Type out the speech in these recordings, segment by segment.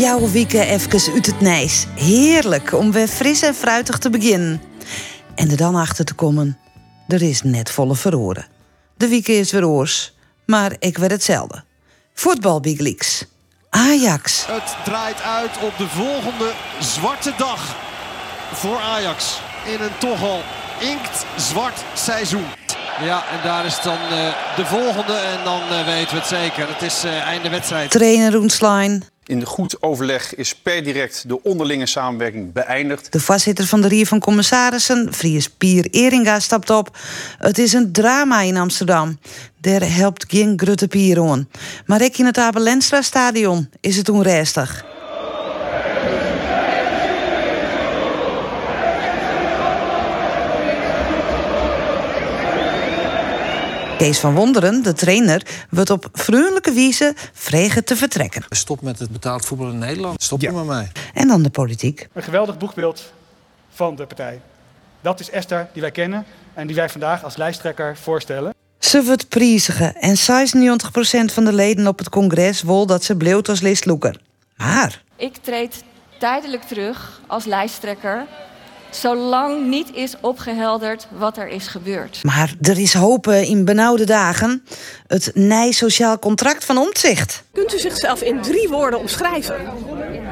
Fjouwe weken even uit het Nijs. Heerlijk om weer fris en fruitig te beginnen. En er dan achter te komen, er is net volle verhoren. De week is weer oors, maar ik werd hetzelfde. Voetbal Big Leagues. Ajax. Het draait uit op de volgende zwarte dag voor Ajax. In een toch al inktzwart seizoen. Ja, en daar is dan uh, de volgende en dan uh, weten we het zeker. Het is uh, einde wedstrijd. Trainer Roenslein. In goed overleg is per direct de onderlinge samenwerking beëindigd. De voorzitter van de Rier van Commissarissen, Fries Pier Eringa, stapt op. Het is een drama in Amsterdam. Daar helpt geen Grutte Pier. Maar ik in het Abel stadion is het onrestig. Kees van Wonderen, de trainer, wordt op vriendelijke wijze vregen te vertrekken. Stop met het betaald voetbal in Nederland. Stop er maar mee. En dan de politiek. Een geweldig boekbeeld van de partij. Dat is Esther die wij kennen en die wij vandaag als lijsttrekker voorstellen. Ze wordt priezigen en 96% van de leden op het congres wil dat ze bleef als listloeker. Maar... Ik treed tijdelijk terug als lijsttrekker zolang niet is opgehelderd wat er is gebeurd. Maar er is hoop in benauwde dagen. Het Nij-sociaal contract van Omtzigt. Kunt u zichzelf in drie woorden omschrijven?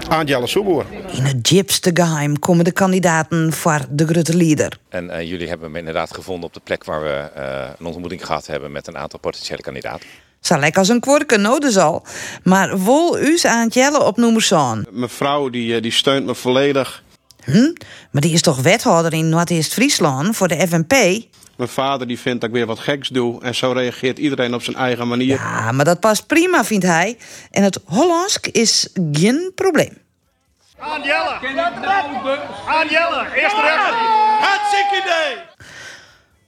Angela Soeboer. In het diepste geheim komen de kandidaten voor de grote leader. En uh, jullie hebben me inderdaad gevonden op de plek waar we uh, een ontmoeting gehad hebben met een aantal potentiële kandidaten. Zal lijkt als een kwarken nodig zal. Maar wol u aan Jelle op nummer zo'n? Mevrouw die, die steunt me volledig. Hm? Maar die is toch wethouder in Noord-Eerst-Friesland voor de FNP? Mijn vader die vindt dat ik weer wat geks doe. En zo reageert iedereen op zijn eigen manier. Ja, maar dat past prima, vindt hij. En het Hollandsk is geen probleem. Aan Jelle! Aan Jelle! Eerste rechter! Hartstikke idee!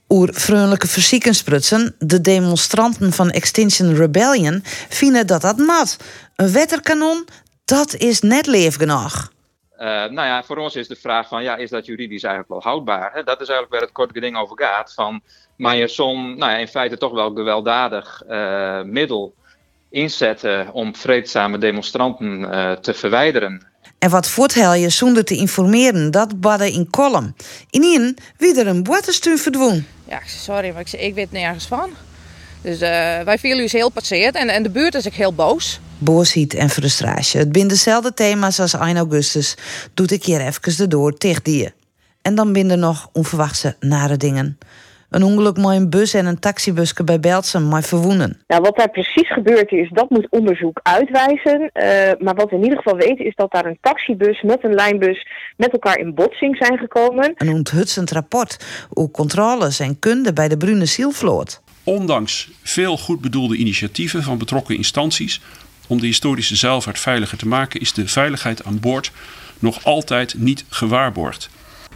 Oer vriendelijke versiekensprutsen, de demonstranten van Extinction Rebellion, vinden dat dat mat. Een wetterkanon, dat is net leef genoeg. Uh, nou ja, voor ons is de vraag van, ja, is dat juridisch eigenlijk wel houdbaar? Hè? Dat is eigenlijk waar het kort geding over gaat. Van, maar je zo'n, nou ja, in feite toch wel gewelddadig uh, middel inzetten om vreedzame demonstranten uh, te verwijderen. En wat voortel je zonder te informeren, dat badden in kolom. In een wie er een boetestuur verdwoen. Ja, sorry, maar ik, ik weet nergens van. Dus uh, wij vielen u heel passeerd en, en de buurt is ik heel boos. Boosheid en frustratie. Het binnen dezelfde thema's als 1 augustus. Doet ik hier even de door tegen die. En dan binnen nog onverwachte nare dingen. Een ongeluk met een bus en een taxibusje bij Belsen, maar verwoenen. Nou, wat daar precies gebeurd is, dat moet onderzoek uitwijzen. Uh, maar wat we in ieder geval weten is dat daar een taxibus met een lijnbus met elkaar in botsing zijn gekomen. Een onthutsend rapport hoe controles en kunde bij de Brune Zielvloot. Ondanks veel goed bedoelde initiatieven van betrokken instanties om de historische zeilvaart veiliger te maken, is de veiligheid aan boord nog altijd niet gewaarborgd.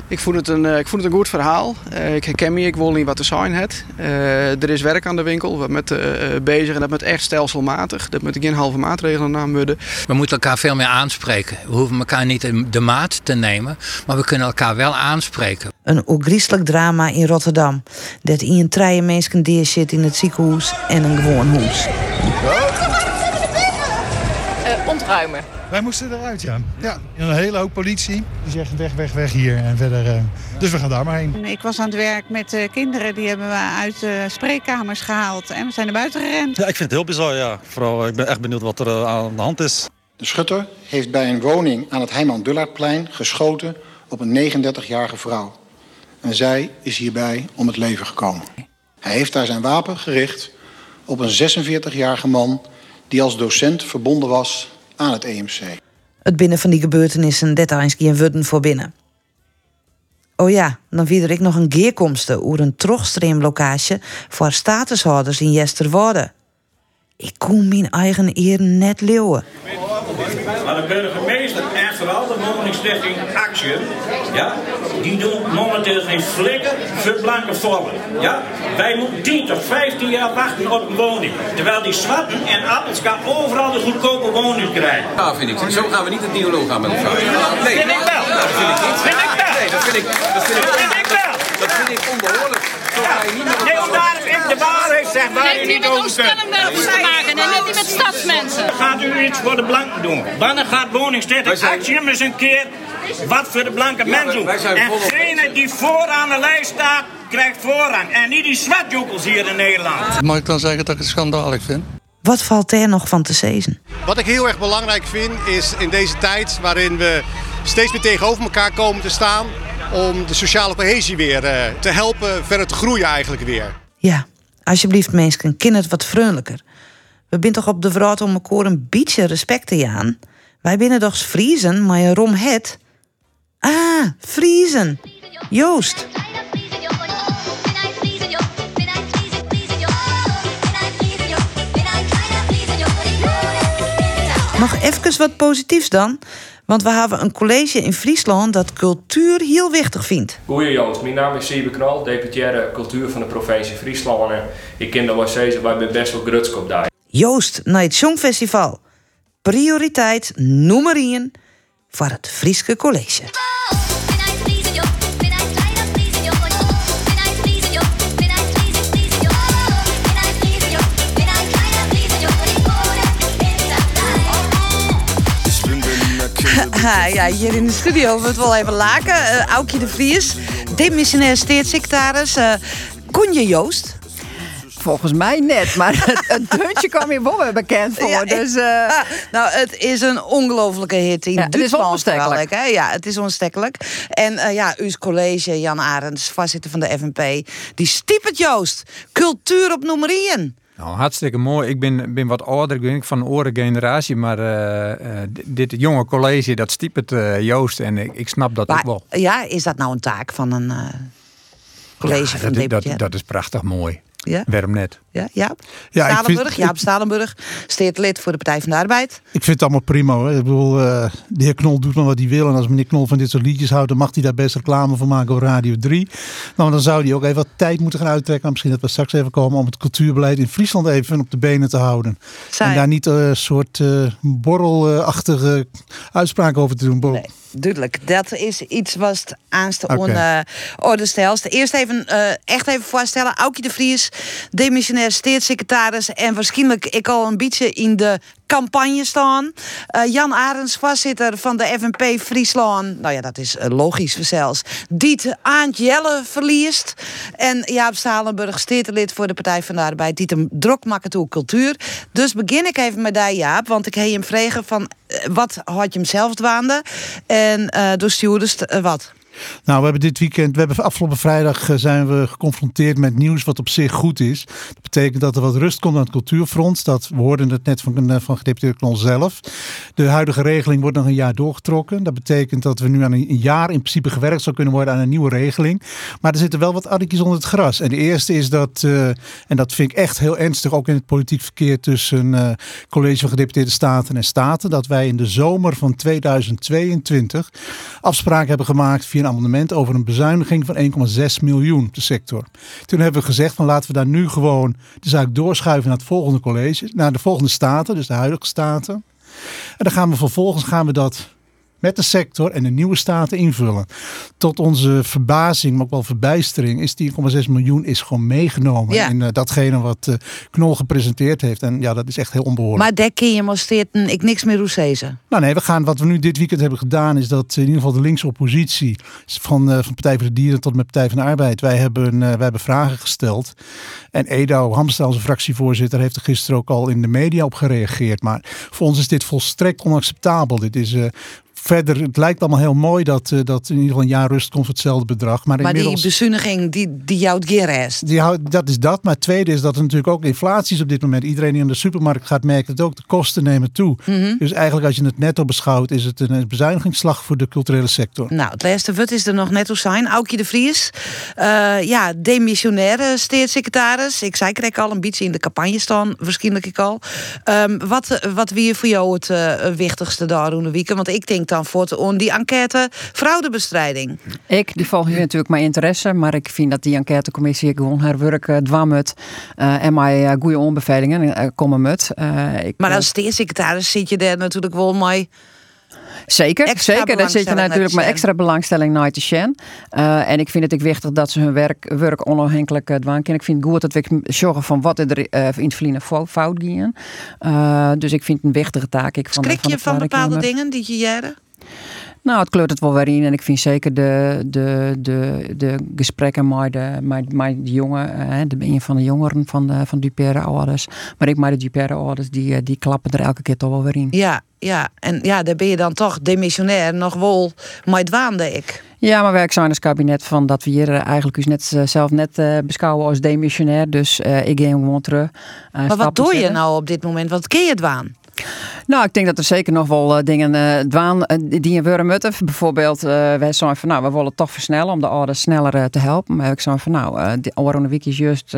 Ik vond het een, ik vond het een goed verhaal. Uh, ik herken me, ik wil niet wat te zijn het. Uh, er is werk aan de winkel, we met uh, bezig en dat met echt stelselmatig. Dat moet geen halve maatregelen namen worden. We moeten elkaar veel meer aanspreken. We hoeven elkaar niet de maat te nemen, maar we kunnen elkaar wel aanspreken. Een ogrieselijk drama in Rotterdam. Dat in een treie mensen deer zit in het ziekenhuis en een gewoon huis. ontruimen. Wij moesten eruit, ja. ja. Een hele hoop politie. Die zegt weg, weg, weg hier. En verder, uh, dus we gaan daar maar heen. Ik was aan het werk met uh, kinderen. Die hebben we uit de uh, spreekkamers gehaald. En we zijn naar buiten gerend. Ja, ik vind het heel bizar, ja. Vooral, ik ben echt benieuwd wat er aan de hand is. De schutter heeft bij een woning aan het Heiman Dullardplein geschoten op een 39-jarige vrouw. En zij is hierbij om het leven gekomen. Hij heeft daar zijn wapen gericht op een 46-jarige man... die als docent verbonden was aan het EMC. Het binnen van die gebeurtenissen details geen worden voor binnen. Oh ja, dan er ik nog een geerkomste oer een trogstreamlocatie voor statushouders in Jesterworde. Ik kon mijn eigen eer net leeuwen. Maar de burgemeester en vooral de woningstichting Action, ja, die doen momenteel geen flikker voor blanke vallen. Ja? Wij moeten 10 tot 15 jaar wachten op een woning. Terwijl die zwarten en appels gaan overal de goedkope woning krijgen. Ja, vind ik. Zo gaan we niet het dialoog aan met elkaar. Nee, vind ik wel. dat vind ik niet. Vind ik wel. Nee, dat vind ik, dat vind ik, vind ik wel. Dat vind ik onbehoorlijk. Zo ga je niet met Nee, omdat ik de waarheid zeg. u u niet met over ons kunt. Stellenbergers te maken en niet met stadsmensen. Gaat u iets voor de blanken doen? Wanneer gaat woningstichting actie eens een keer wat voor de blanke mensen En degene die vooraan de lijst staat, krijgt voorrang. En niet die zwartjoekels hier in Nederland. Mag ik dan zeggen dat ik het schandalig vind? Wat valt er nog van te zezen? Wat ik heel erg belangrijk vind is in deze tijd waarin we steeds meer tegenover elkaar komen te staan om de sociale cohesie weer eh, te helpen verder te groeien eigenlijk weer. Ja, alsjeblieft mensen, kin het wat vriendelijker. We zijn toch op de vraag om elkaar een beetje respect te jaan. Wij binnen toch Friesen, maar je rom het. Ah, Friesen. Joost. Nog even wat positiefs dan. Want we hebben een college in Friesland dat cultuur heel wichtig vindt. Goeie Joost, mijn naam is Siebe Knol, deputaire cultuur van de provincie Friesland. En ik ken wel zeggen, wij zijn best wel grutsk op daar. Joost naar het Songfestival. Prioriteit nummer 1 voor het Frieske College. Ja, hier in de studio we het wel even laken. Uh, Aukje de Vries, demissionair staatssecretaris. Uh, kon je Joost? Volgens mij net, maar het, het deuntje kwam hier weer bekend voor. Ja, dus, uh... nou, het is een ongelofelijke hit in ja, Het is. Hè? Ja, het is onstekkelijk. En uh, ja, uw college, Jan Arends, voorzitter van de FNP, die stiep het Joost. Cultuur op nummer 1. Nou, hartstikke mooi. Ik ben, ben wat ouder, ik ben van een oren generatie, maar uh, uh, dit jonge college, dat stiep het uh, Joost en ik, ik snap dat maar, ook wel. Ja, is dat nou een taak van een college ja, van dat, dat, dat, is prachtig mooi. Ja? Waarom net? Ja, Jaap? Ja, Stalenburg, vind, Jaap Stalenburg, steeds lid voor de Partij van de Arbeid. Ik vind het allemaal prima hoor. Ik bedoel, uh, de heer Knol doet maar wat hij wil. En als meneer Knol van dit soort liedjes houdt, dan mag hij daar best reclame voor maken op Radio 3. Nou, dan zou hij ook even wat tijd moeten gaan uittrekken. Misschien dat we straks even komen om het cultuurbeleid in Friesland even op de benen te houden. Zij. En daar niet een uh, soort uh, borrelachtige uitspraak over te doen. Nee. Duidelijk, dat is iets wat aanste okay. on uh, orde stelst. Eerst even, uh, echt even voorstellen. Aukje de Vries, demissionair staatssecretaris... en waarschijnlijk ik al een beetje in de campagne staan. Uh, Jan Arends, voorzitter van de FNP Friesland. Nou ja, dat is logisch zelfs. Diet Aant Jelle verliest. En Jaap Stalenburg, stedelid voor de Partij van de Arbeid... die hem drok maken cultuur. Dus begin ik even met die Jaap, want ik heb hem vregen van... wat had je hem zelf dwaande? En uh, door stewardess, uh, wat? Nou, we hebben dit weekend, we hebben afgelopen vrijdag zijn we geconfronteerd met nieuws wat op zich goed is. Dat betekent dat er wat rust komt aan het cultuurfront. Dat, we hoorden het net van, van gedeputeerde Knol zelf. De huidige regeling wordt nog een jaar doorgetrokken. Dat betekent dat we nu aan een jaar in principe gewerkt zou kunnen worden aan een nieuwe regeling. Maar er zitten wel wat addekjes onder het gras. En de eerste is dat, uh, en dat vind ik echt heel ernstig, ook in het politiek verkeer tussen uh, college van gedeputeerde staten en staten, dat wij in de zomer van 2022 afspraken hebben gemaakt via amendement over een bezuiniging van 1,6 miljoen de sector. Toen hebben we gezegd van laten we daar nu gewoon de zaak doorschuiven naar het volgende college, naar de volgende staten, dus de huidige staten. En dan gaan we vervolgens gaan we dat met de sector en de nieuwe staten invullen. Tot onze verbazing, maar ook wel verbijstering, is die 1,6 miljoen is gewoon meegenomen Ja. in uh, datgene wat uh, Knol gepresenteerd heeft. En ja, dat is echt heel onbehoorlijk. Maar kun je mosteert ik niks meer roesezen. Nou nee, we gaan, wat we nu dit weekend hebben gedaan is dat in ieder geval de linkse oppositie van, uh, van Partij voor de Dieren tot met Partij van de Arbeid, wij hebben, wij hebben vragen gesteld. En Edo Hamstra, onze fractievoorzitter, heeft er gisteren ook al in de media op gereageerd. Maar voor ons is dit volstrekt onacceptabel. Dit is verder, het lijkt allemaal heel mooi dat, uh, dat in ieder geval een jaar rust komt voor hetzelfde bedrag. Maar, Maar die inmiddels, bezuiniging, die, die jouw gerest. die houdt, dat is dat. Maar het tweede is dat er natuurlijk ook inflatie is op dit moment. Iedereen die aan de supermarkt gaat merkt dat ook de kosten nemen toe. Mhm. Dus eigenlijk als je het netto beschouwt is het een bezuinigingsslag voor de culturele sector. Nou, het laatste wat is er nog net op zijn. Aukje de Vries. Uh, ja, demissionaire staatssecretaris. Ik zei, ik al een beetje in de campagne staan. Waarschijnlijk ik al. Um, wat, wat wie voor jou het uh, wichtigste daar doen de weekend? Want ik denk dan voor on die enquête fraudebestrijding. Ik, die volg hier natuurlijk mijn interesse, maar ik vind dat die enquêtecommissie gewoon haar werk uh, uh, en mij uh, goede onbevelingen uh, komen met. Ik, maar als staatssecretaris zit je daar natuurlijk wel mee Zeker, Extra zeker. Daar zit je natuurlijk Sjen. extra belangstelling naar te Sjen. Eh, en ik vind het ook wichtig dat ze hun werk, werk onafhankelijk uh, ik vind het goed dat we zorgen van wat er uh, in het verleden fo- fout ging. Uh, dus ik vind het een wichtige taak. Ik, van, Schrik van je de van bepaalde dingen die je jaren? Nou, het kleurt het wel weer in. En ik vind zeker de, de, de, de gesprekken met de, met, met de jongen, eh, de, een van de jongeren van de van Dupere ouders. Maar ik met de Dupere ouders, die, eh, die klappen er elke keer toch wel weer in. Ja, ja. En ja, daar ben je dan toch demissionair nog wel maar dwaande ik. Ja, maar wij zijn als kabinet van dat we hier eh, eigenlijk ons net, zelf net beschouwen als demissionair. Dus ik ga gewoon terug. Maar wat doe je nou op dit moment? Wat ken je dwaan? Nou, ik denk dat er zeker nog wel eh, dingen eh dwaan eh, die in worden moeten. Bijvoorbeeld, wij zijn van nou, we willen toch versnellen om de ouders sneller te helpen. Maar ik zei van nou, de Oranje Week is juist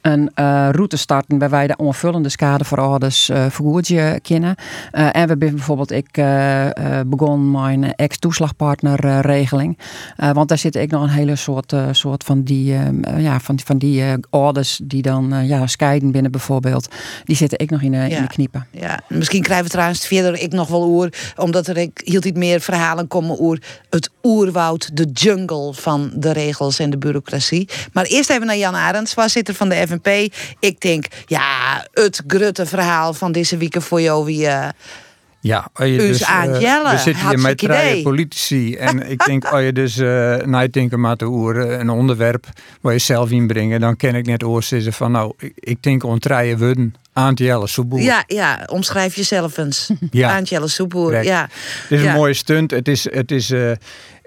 een route starten waar wij de onvullende schade voor ouders eh vergoedje kennen. En we hebben bijvoorbeeld ik begon mijn ex-toeslagpartner regeling. Want daar zit ik nog een hele soort, soort van die, ja, van, van die ouders die dan ja, scheiden binnen bijvoorbeeld. Die zitten ik nog in, de in de kniepen. Ja, misschien krijgen we trouwens verder ik nog wel oer, omdat er ik hield iets meer verhalen komen oer het oerwoud, de jungle van de regels en de bureaucratie. Maar eerst even naar Jan Arends, voorzitter van de FNP. Ik denk, ja, het grutte verhaal van deze week voor jou wie. Eh, Ja, als je Us dus, aan eh, Jelle, we zitten hier met idee. politici. En ik denk, als je dus uh, nadenken met de oer, een onderwerp waar je zelf inbrengen, dan ken ik net oorzissen van, nou, ik, ik denk on treien worden aan het Jelle Soeboer. ja, ja, omschrijf jezelf eens. Ja. Aantjelle Correct. ja. Het is Ja. een mooie stunt. Het is, het is, eh,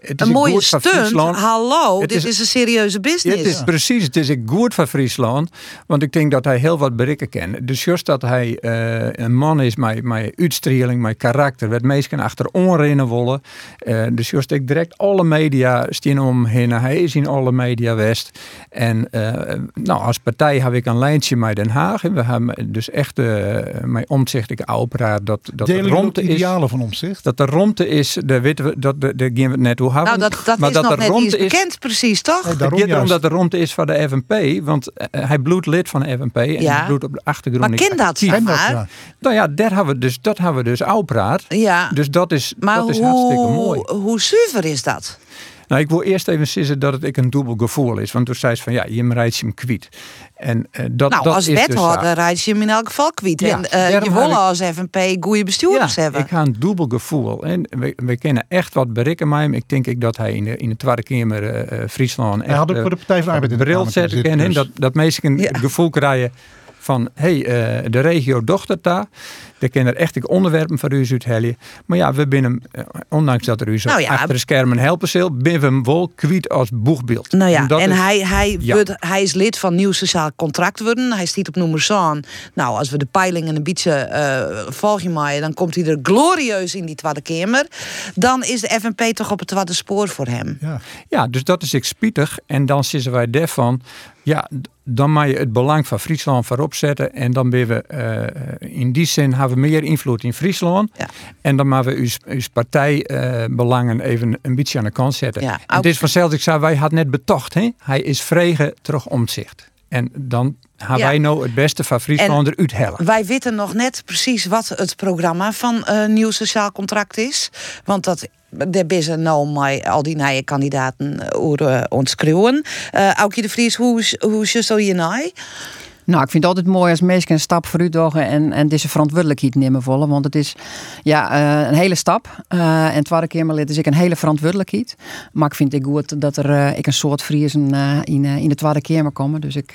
het is Een mooie stunt. Friesland. Hallo, Het dit is, een serieuze business. Het is precies, het is goed van Friesland. Want ik denk dat hij heel wat berikken kent. Dus juist dat hij eh, een man is met, met uitstraling, met karakter. Wat mensen achter onrennen willen. Eh, dus juist ik direct alle media staan om heen. Hij is in alle media west. En eh, nou, als partij heb ik een lijntje met Den Haag. En we hebben dus echt uh, mijn omzicht ik opera dat, dat de romte is. idealen van omzicht? Dat de romte is, daar weten we, dat, daar gaan we het net hoe hebben. Nou, dat, dat maar is dat nog net is, bekend, precies, toch? het gaat erom dat de romte is van de FNP, want uh, hij bloedt lid van de FNP en Ja. hij bloedt op de achtergrond. Maar ken dat, maar? Nou ja, daar hebben we dus, dat hebben we dus oupraad. Ja. Dus dat is, Maar dat is hartstikke mooi. hoe, hoe zuiver is dat? Nou, ik wil eerst even zeggen dat het ik een dubbel gevoel is. Want toen zei ze van ja, je rijdt hem kwijt. En uh, dat, nou, dat als is dus wethouder zo. rijd je hem in elk geval kwijt. Ja, en uh, daarom je wil ik- als FNP goede bestuurders ja, hebben. ik ga een dubbel gevoel. En we, we kennen echt wat berikken met hem. Ik denk ik dat hij in de, in de Tweede Kamer eh, eh, Friesland echt... Hij had ook eh, voor de Partij van Arbeid in de bril Kamer zetten gezeten, kennen. dus. Dat, dat mensen het gevoel krijgen van... hé, hey, eh, de regio dochter daar. Er kunnen er echt onderwerpen voor u uithellen. Maar ja, we binnen, eh, ondanks dat er u zo Nou ja, achter de schermen helpen zal... binnen we hem wel kwiet als boegbeeld. Nou ja, en is- hij, hij, Ja. wordt- hij is lid van Nieuw Sociaal Contract worden. Hij stiet op nummer 100. Nou, als we de peilingen een beetje eh volgen maaien, dan komt hij er glorieus in die Tweede Kamer. Dan is de FNP toch op het tweede spoor voor hem. Ja. Ja, dus dat is ik spietig. En dan zitten wij daarvan, ja, dan mag je het belang van Friesland voorop zetten. En dan ben we eh, in die zin we meer invloed in Friesland. En dan maken we uw, uw partijbelangen even een beetje aan de kant zetten. Ja, het is vanzelfs, ik zei, wij hadden net betocht, hè? hij is vregen terug omzicht. En dan Ja. wij nou het beste van Friesland eruit hellen. Wij weten nog net precies wat het programma van eh Nieuw Sociaal Contract is. Want dat. Ben ze nou met al die nieuwe kandidaten uh. Eh Aukje de Vries, hoe, is- hoe is je nou? Nou, ik vind het altijd mooi als mensen een stap vooruit doen en, en deze verantwoordelijkheid nemen willen. Want het is ja, eh, een hele stap. Eh, en tweede keer maar lid is ik een hele verantwoordelijkheid. Maar ik vind het goed dat er eh, ik een soort eh, in, in de tweede keer komen. Dus ik,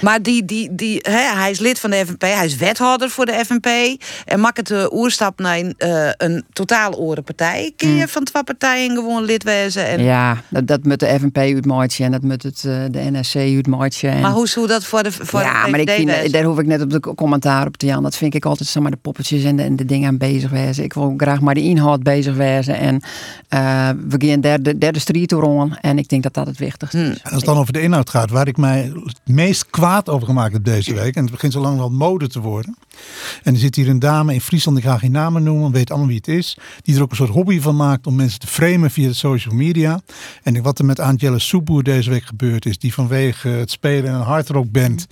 Maar die, die, die, hè, hij is lid van de FNP, hij is wethouder voor de FNP. En maakt het de oerstap naar een, een totaal oren partij. Kun je van twee partijen gewoon lid wezen? En, Mm. ja, dat, dat moet de FNP uitmaatje en dat moet het, de NSC uitmaatje. En... Maar hoe zou dat voor de voor ja, de maar ik vind, daar hoef ik net op de commentaar op te Jan. Dat vind ik altijd zeg maar, de poppetjes en de, en de dingen aan bezig wezen. Ik wil graag maar de inhoud bezig wezen. En eh, we gaan derde, derde strijd rond. En ik denk dat dat het wichtigste is. Hmm. En als het dan over de inhoud gaat, waar ik mij het meest kwaad over gemaakt heb deze week, en het begint zo langzamerhand mode te worden, En er zit hier een dame in Friesland, ik ga geen namen noemen, weet allemaal wie het is. Die er ook een soort hobby van maakt om mensen te framen via de social media. En wat er met Angela Soeboer deze week gebeurd is, die vanwege het spelen in een hardrockband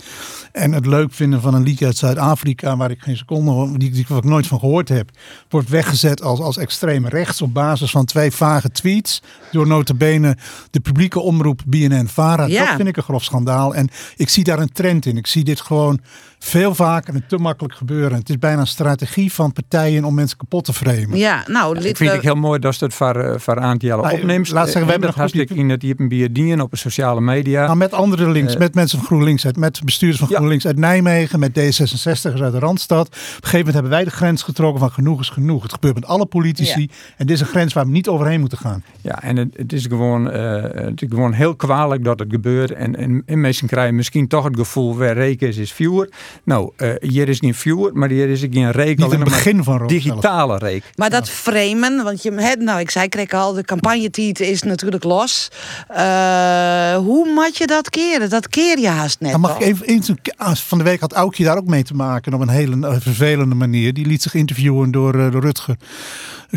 en het leuk vinden van een liedje uit Zuid-Afrika, waar ik geen seconde, die, die, wat ik nooit van gehoord heb, wordt weggezet als, als extreem rechts op basis van twee vage tweets door notabene de publieke omroep BNN-Vara. Ja. Dat vind ik een grof schandaal. En ik zie daar een trend in. Ik zie dit gewoon veel vaker en te makkelijk gebeuren. Het is bijna een strategie van partijen om mensen kapot te framen. Ja, nou, Ik lid, vind we- het heel mooi dat ze het voor, eh, voor Aantje Nou, opneemt. laat zeggen, we hebben dat een goed- hartstikke in het een bierdien op de sociale media. Nou, met andere links, Eh, met mensen van GroenLinks, uit, met bestuurders van GroenLinks uit Nijmegen, met D66'ers uit de Randstad. Op een gegeven moment hebben wij de grens getrokken van genoeg is genoeg. Het gebeurt met alle politici. En dit is een grens waar we niet overheen moeten gaan. Ja, en het, het is gewoon, eh, het is gewoon heel kwalijk dat het gebeurt. En, en, en mensen krijgen misschien toch het gevoel, waar reken is, is viewer. Nou, eh, hier is geen viewer, maar hier is geen reek. Niet alleen het maar begin van Rob Digitale reek. Maar dat framen, want je, hè, nou, ik zei, kreeg al, de campagnetiet is natuurlijk los. Eh, hoe moet je dat keren? Dat keer je haast net. Dan mag ik even, eens- van de week had Aukje daar ook mee te maken op een hele eh, vervelende manier. Die liet zich interviewen door, door Rutger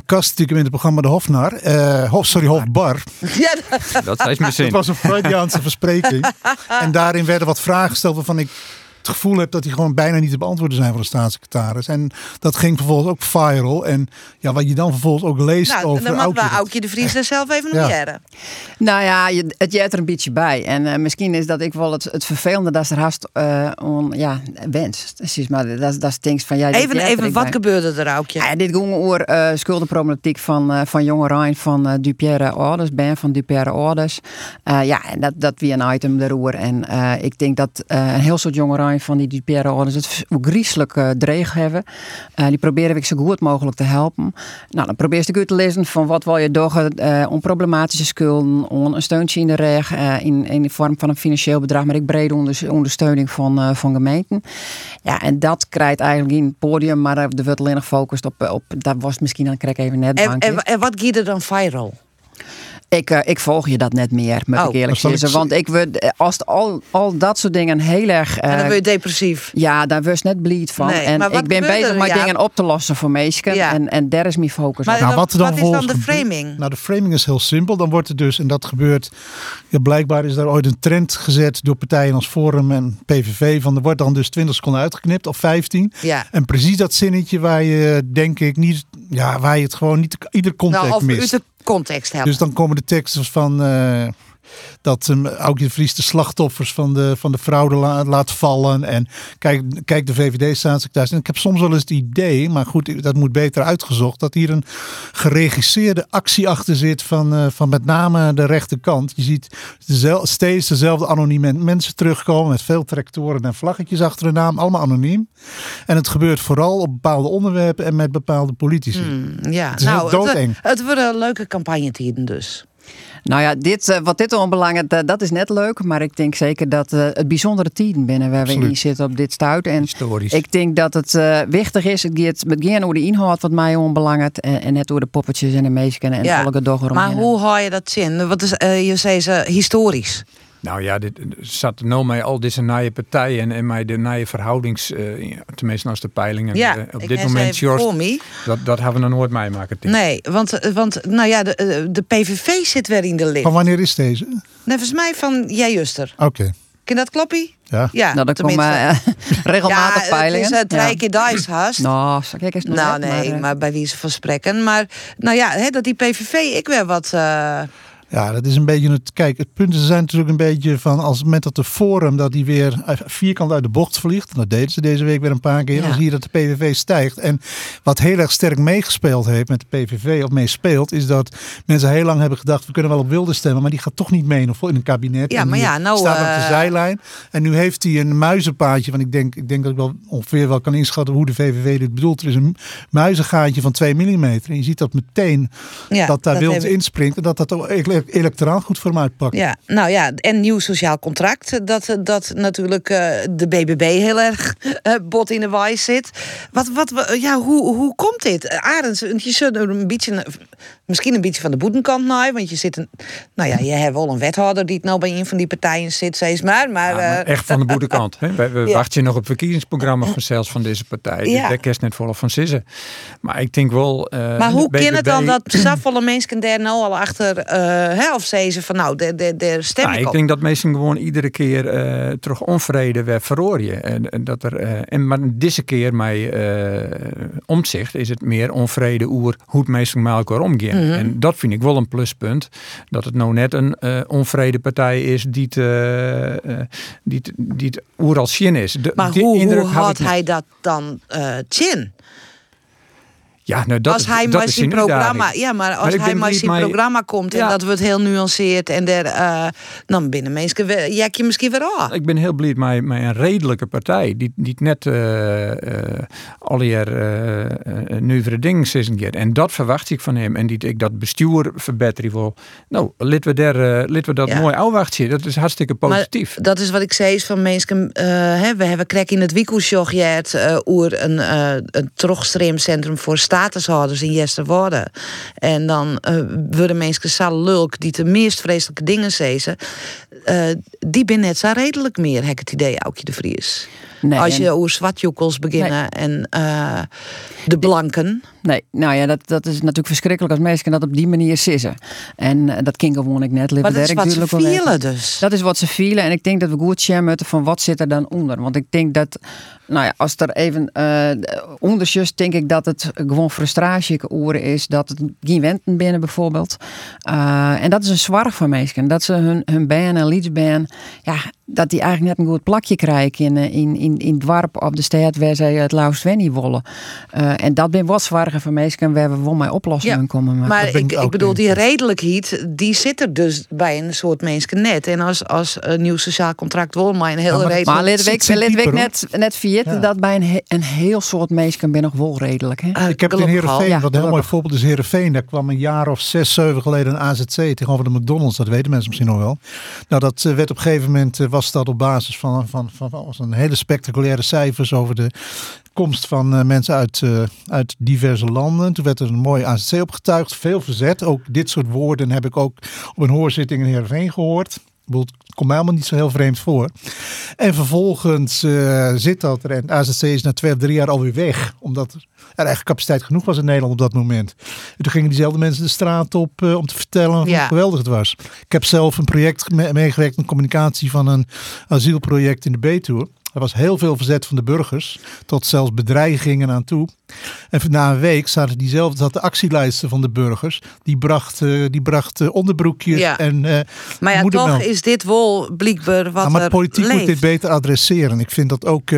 Kast, die in het programma De Hofnar. eh Hof, sorry, Hofbar. Ja, Dat is mijn zin. Het was een Freudiaanse verspreking. En daarin werden wat vragen gesteld waarvan ik het gevoel heb dat die gewoon bijna niet te beantwoorden zijn van de staatssecretaris. En dat ging vervolgens ook viral. En ja, wat je dan vervolgens ook leest nou, over dan we Aukje, dat- Aukje de Vries er zelf even Ja. nog jaren. Nou ja, je, het jet er een beetje bij. En eh, misschien is dat ik wel het, het vervelende dat ze er haast eh, on, ja, wenst. Precies, maar dat, dat stinkt van... Ja, dit Even, even wat bij. gebeurde er, Aukje? Ja, dit ging over eh schuldenproblematiek van, eh van jonge Rijn van Dupierre Orders, Ben van Dupierre Orders. Eh, ja, en dat, dat weer een item erover. En eh, ik denk dat eh, een heel soort jonge Rijn van die Dupierre Orders het griezelig eh, dreig hebben. Eh, die proberen ik zo goed mogelijk te helpen. Nou, dan probeer je goed te lezen van wat wil je doen eh om problematische schulden, om een steuntje in de reg, eh, in, in de vorm van een financieel bedrag, maar ik brede onder, ondersteuning van, eh, van gemeenten. Ja, en dat krijgt eigenlijk in het podium, maar er wordt alleen nog gefocust op, op dat was het misschien dan krijg ik even net En, en, en wat gaat er dan viral? Ik, eh, ik volg je dat net meer, moet Oh, ik eerlijk dan zal ik zeggen. Want ik word, eh, als het al, al dat soort dingen heel erg... en dan eh, word je depressief. ja, daar was net bleed van. Nee, en ik ben bezig met Jaap? dingen op te lossen voor mensen. Ja. En, en daar is mijn focus Maar op. dan- wat dan wat is dan de framing? Nou, de framing is heel simpel. Dan wordt er dus, en dat gebeurt, ja, blijkbaar is daar ooit een trend gezet door partijen als Forum en PVV. Van er wordt dan dus 20 seconden uitgeknipt of 15. Ja. En precies dat zinnetje waar je, denk ik, niet, ja, waar je het gewoon niet ieder context Nou, of u mist. Context helpt. Dus dan komen de teksten van eh, dat um, Aukje de Vries de slachtoffers van de, van de fraude la- laat vallen. En kijk, kijk de VVD-staatssecretaris. En ik heb soms wel eens het idee, maar goed, dat moet beter uitgezocht, dat hier een geregisseerde actie achter zit van, eh, van met name de rechterkant. Je ziet dezel- steeds dezelfde anonieme mensen terugkomen met veel tractoren en vlaggetjes achter de naam, allemaal anoniem. En het gebeurt vooral op bepaalde onderwerpen en met bepaalde politici. Hmm, ja, Het nou, het, het worden leuke campagnetijden dus. Nou ja, dit, eh, wat dit onbelangrijk, eh, dat is net leuk. Maar ik denk zeker dat eh, het bijzondere tijden binnen waar we in zitten op dit stuit. En Historisch. ik denk dat het eh, wichtig is. Het gaat met geen over de inhoud wat mij onbelangrijk. En, en net door de poppetjes en de meisjes en ja. alle maar hoe hou je dat zin? Wat is, je zei ze historisch. Nou ja, dit zat nou met al deze nieuwe partijen en, en met de nieuwe verhoudings, eh, tenminste als de peilingen. Ja, eh, ik op dit moment, me. dat, dat hebben we nog nooit meemaken. Nee, want, eh, want nou ja, de, de PVV zit weer in de lift. Van wanneer is deze? Nee, volgens mij van jij Juster. Oké. Ken dat kloppie? Ja. Ja, Nou, dan komen eh, regelmatig ja, peilingen. Het is het Ja. rijke dice haast. Nou, kijk eens nog Nou, nee, maar, maar, bij wie ze van spreken. Maar nou ja, hè, dat die PVV, ik weer wat. eh, Ja, dat is een beetje het. Kijk, het punt is zijn natuurlijk een beetje van als het moment dat de Forum dat die weer vierkant uit de bocht vliegt. Dat deden ze deze week weer een paar keer. Ja. Dan zie je dat de PVV stijgt. En wat heel erg sterk meegespeeld heeft met de PVV, of meespeelt, is dat mensen heel lang hebben gedacht we kunnen wel op Wilde stemmen, maar die gaat toch niet mee in een kabinet. Ja, maar ja, nou, staat op de eh, zijlijn. En nu heeft hij een muizenpaadje. Want ik denk, ik denk dat ik wel ongeveer wel kan inschatten hoe de VVV dit bedoelt. Er is een muizengaatje van 2 mm. En je ziet dat meteen Ja, dat daar dat ik- inspringt. En dat dat ook electoraal goed voor hem uitpakken. Ja, nou ja, en nieuw sociaal contract. Dat, dat natuurlijk eh, de BBB heel erg eh, bot in de waai zit. Wat, wat, wa- ja, hoe, hoe komt dit? Arends, je zult een beetje, misschien een beetje van de boetenkant naar. Want je zit een, nou ja, je hebt wel een wethouder die het nou bij een van die partijen zit, steeds maar. maar, Ja, maar eh, echt van de boetekant. Hè? We, we Ja. wachten nog op het verkiezingsprogramma van zelfs van deze partij. Dus Ja. daar kerst net vol van zissen. Maar ik denk wel. eh, maar hoe de kan het dan BBB dat zoveel mensen daar nou al achter, eh of zeggen ze van nou, daar- daar stem Nou, ik ik denk dat mensen gewoon iedere keer terug onvrede weer verrooien. En, en dat er, en maar deze keer eh omzicht is het meer onvrede oer hoe het meestal met elkaar omgaan. Mhm. En dat vind ik wel een pluspunt. Dat het nou net een eh, onvrede partij is die het, eh, eh, die het, die het oer als zin is. De- Maar hoe, hoe had hij dat dan eh chin? Ja, nou, dat als is, hij dat maar is zijn programma, ja, maar als hij maar zijn programma komt en Ja. dat wordt heel nuanceerd en der, eh, dan binnen mensen jek je misschien weer af. Ik ben heel blij met, met een redelijke partij. Die, die net eh eh alweer eh eh, nieuwere dingen zeggen. En dat verwacht ik van hem. En die ik dat bestuur verbeteren wil. Nou, laten we, daar, laten we dat Ja. mooi afwachten. Dat is hartstikke positief. Maar dat is wat ik zei is van mensen. hè, we hebben krek in het eh oer een, een terugstreamcentrum voor statushouders in Jesterwoorden. En dan eh worden mensen zo lulk die de meest vreselijke dingen zezen. eh, die ben net zo redelijk meer, heb ik het idee, Aukje de Vries. Nee, Als je over zwartjoekels beginnen en eh, de blanken. Nee, nou ja, dat, dat is natuurlijk verschrikkelijk als mensen dat op die manier sissen. En eh, dat kan gewoon ik net. Maar dat is wat ze vielen dus. Dat is wat ze vielen. En ik denk dat we goed moeten van wat zit er dan onder. Want ik denk dat, nou ja, als er even ondersjes, denk ik dat het gewoon frustratie oren is. Dat het geen wenten binnen bijvoorbeeld. En dat is een zwaar van mensen. Dat ze hun, hun band en liedsband, ja, dat die eigenlijk net een goed plakje krijgen in, eh, in, in, in het dorp op de stad waar zij het Laus Wenny willen. Eh, en dat ben wat zwaarder van mensen waar we wel mee oplossingen komen. maken. Maar ik, ik bedoel, die redelijkheid, die zit er dus bij een soort mensen net. En als, als een nieuw sociaal contract wil, maar een heel redelijk... Maar laten we, laten we net, net vergeten dat bij een, he- een heel soort mensen ben nog wel redelijk. Hè? Ik heb het in Heerenveen, Ja, wat een heel mooi voorbeeld is Heerenveen. Daar kwam een jaar of zes, zeven geleden een AZC tegenover de McDonald's. Dat weten mensen misschien nog wel. Nou, dat eh, werd op een gegeven moment, was dat op basis van, van, van, een hele spectaculaire cijfers over de komst van eh, mensen uit, eh, uit diverse landen. Toen werd er een mooi AZC opgetuigd, veel verzet. Ook dit soort woorden heb ik ook op een hoorzitting in Heerenveen gehoord. Bedoel, Het komt mij allemaal niet zo heel vreemd voor. En vervolgens eh, zit dat er. En AZC is na twee of drie jaar alweer weg. Omdat er eigenlijk capaciteit genoeg was in Nederland op dat moment. En toen gingen diezelfde mensen de straat op eh, om te vertellen hoe Ja. geweldig het was. Ik heb zelf een project me- meegewerkt in communicatie van een asielproject in de Betuwe. Er was heel veel verzet van de burgers, tot zelfs bedreigingen aan toe. En na een week zaten diezelfde, zat de actielijster van de burgers. Die bracht, eh, die bracht eh, onderbroekjes Ja. en eh Maar ja, moedermelk. toch is dit wel blijkbaar wat Ja, maar er politiek leeft. moet dit beter adresseren. Ik vind dat ook.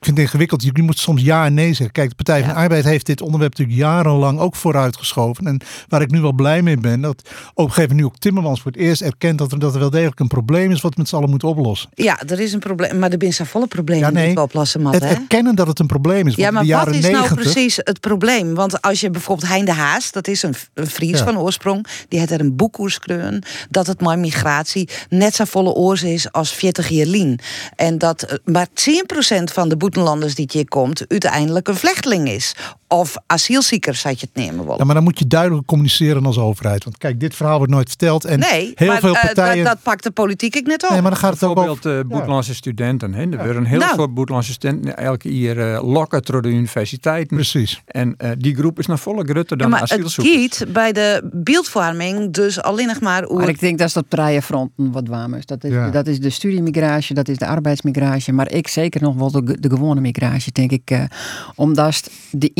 Ik vind het ingewikkeld. Je moet soms ja en nee zeggen. Kijk, de Partij van de Arbeid heeft dit onderwerp natuurlijk jarenlang ook vooruitgeschoven. En waar ik nu wel blij mee ben, dat op een gegeven moment nu ook Timmermans voor het eerst erkent dat er, dat er wel degelijk een probleem is wat we met z'n allen moeten oplossen. Ja, er is een probleem. Maar er zijn volle problemen Ja, nee. die we oplossen, Het hè? erkennen dat het een probleem is. Ja, maar wat is nou 90, precies het probleem? Want als je bijvoorbeeld Hein de Haas, dat is een, een Fries Ja. van oorsprong, die heeft er een boek geschreven dat het maar migratie net zo volle oors is als 40 jaar lien. En dat eh, maar 10% van de boetenlanders die hier komt uiteindelijk een vlechteling is. Of asielziekers, had je het nemen willen. Ja, maar dan moet je duidelijk communiceren als overheid. Want kijk, dit verhaal wordt nooit verteld. En nee, heel maar veel eh, partijen. dat, dat pakt de politiek ik net op. Nee, maar dan gaat het ook over. Bijvoorbeeld uh, Boetlandse studenten. Hè. Er worden heel Nou. veel Boetlandse studenten elke jaar uh, lokken door de universiteiten. Precies. En uh, die groep is nog volle grutter dan Ja, maar het asielzoekers. giet bij de beeldvorming dus alleen nog maar... Maar ik denk dat dat op drie fronten wat warm is. Dat is, Ja. dat is de studiemigratie, dat is de arbeidsmigratie. Maar ik zeker nog wel de, de gewone migratie, denk ik. eh, omdat de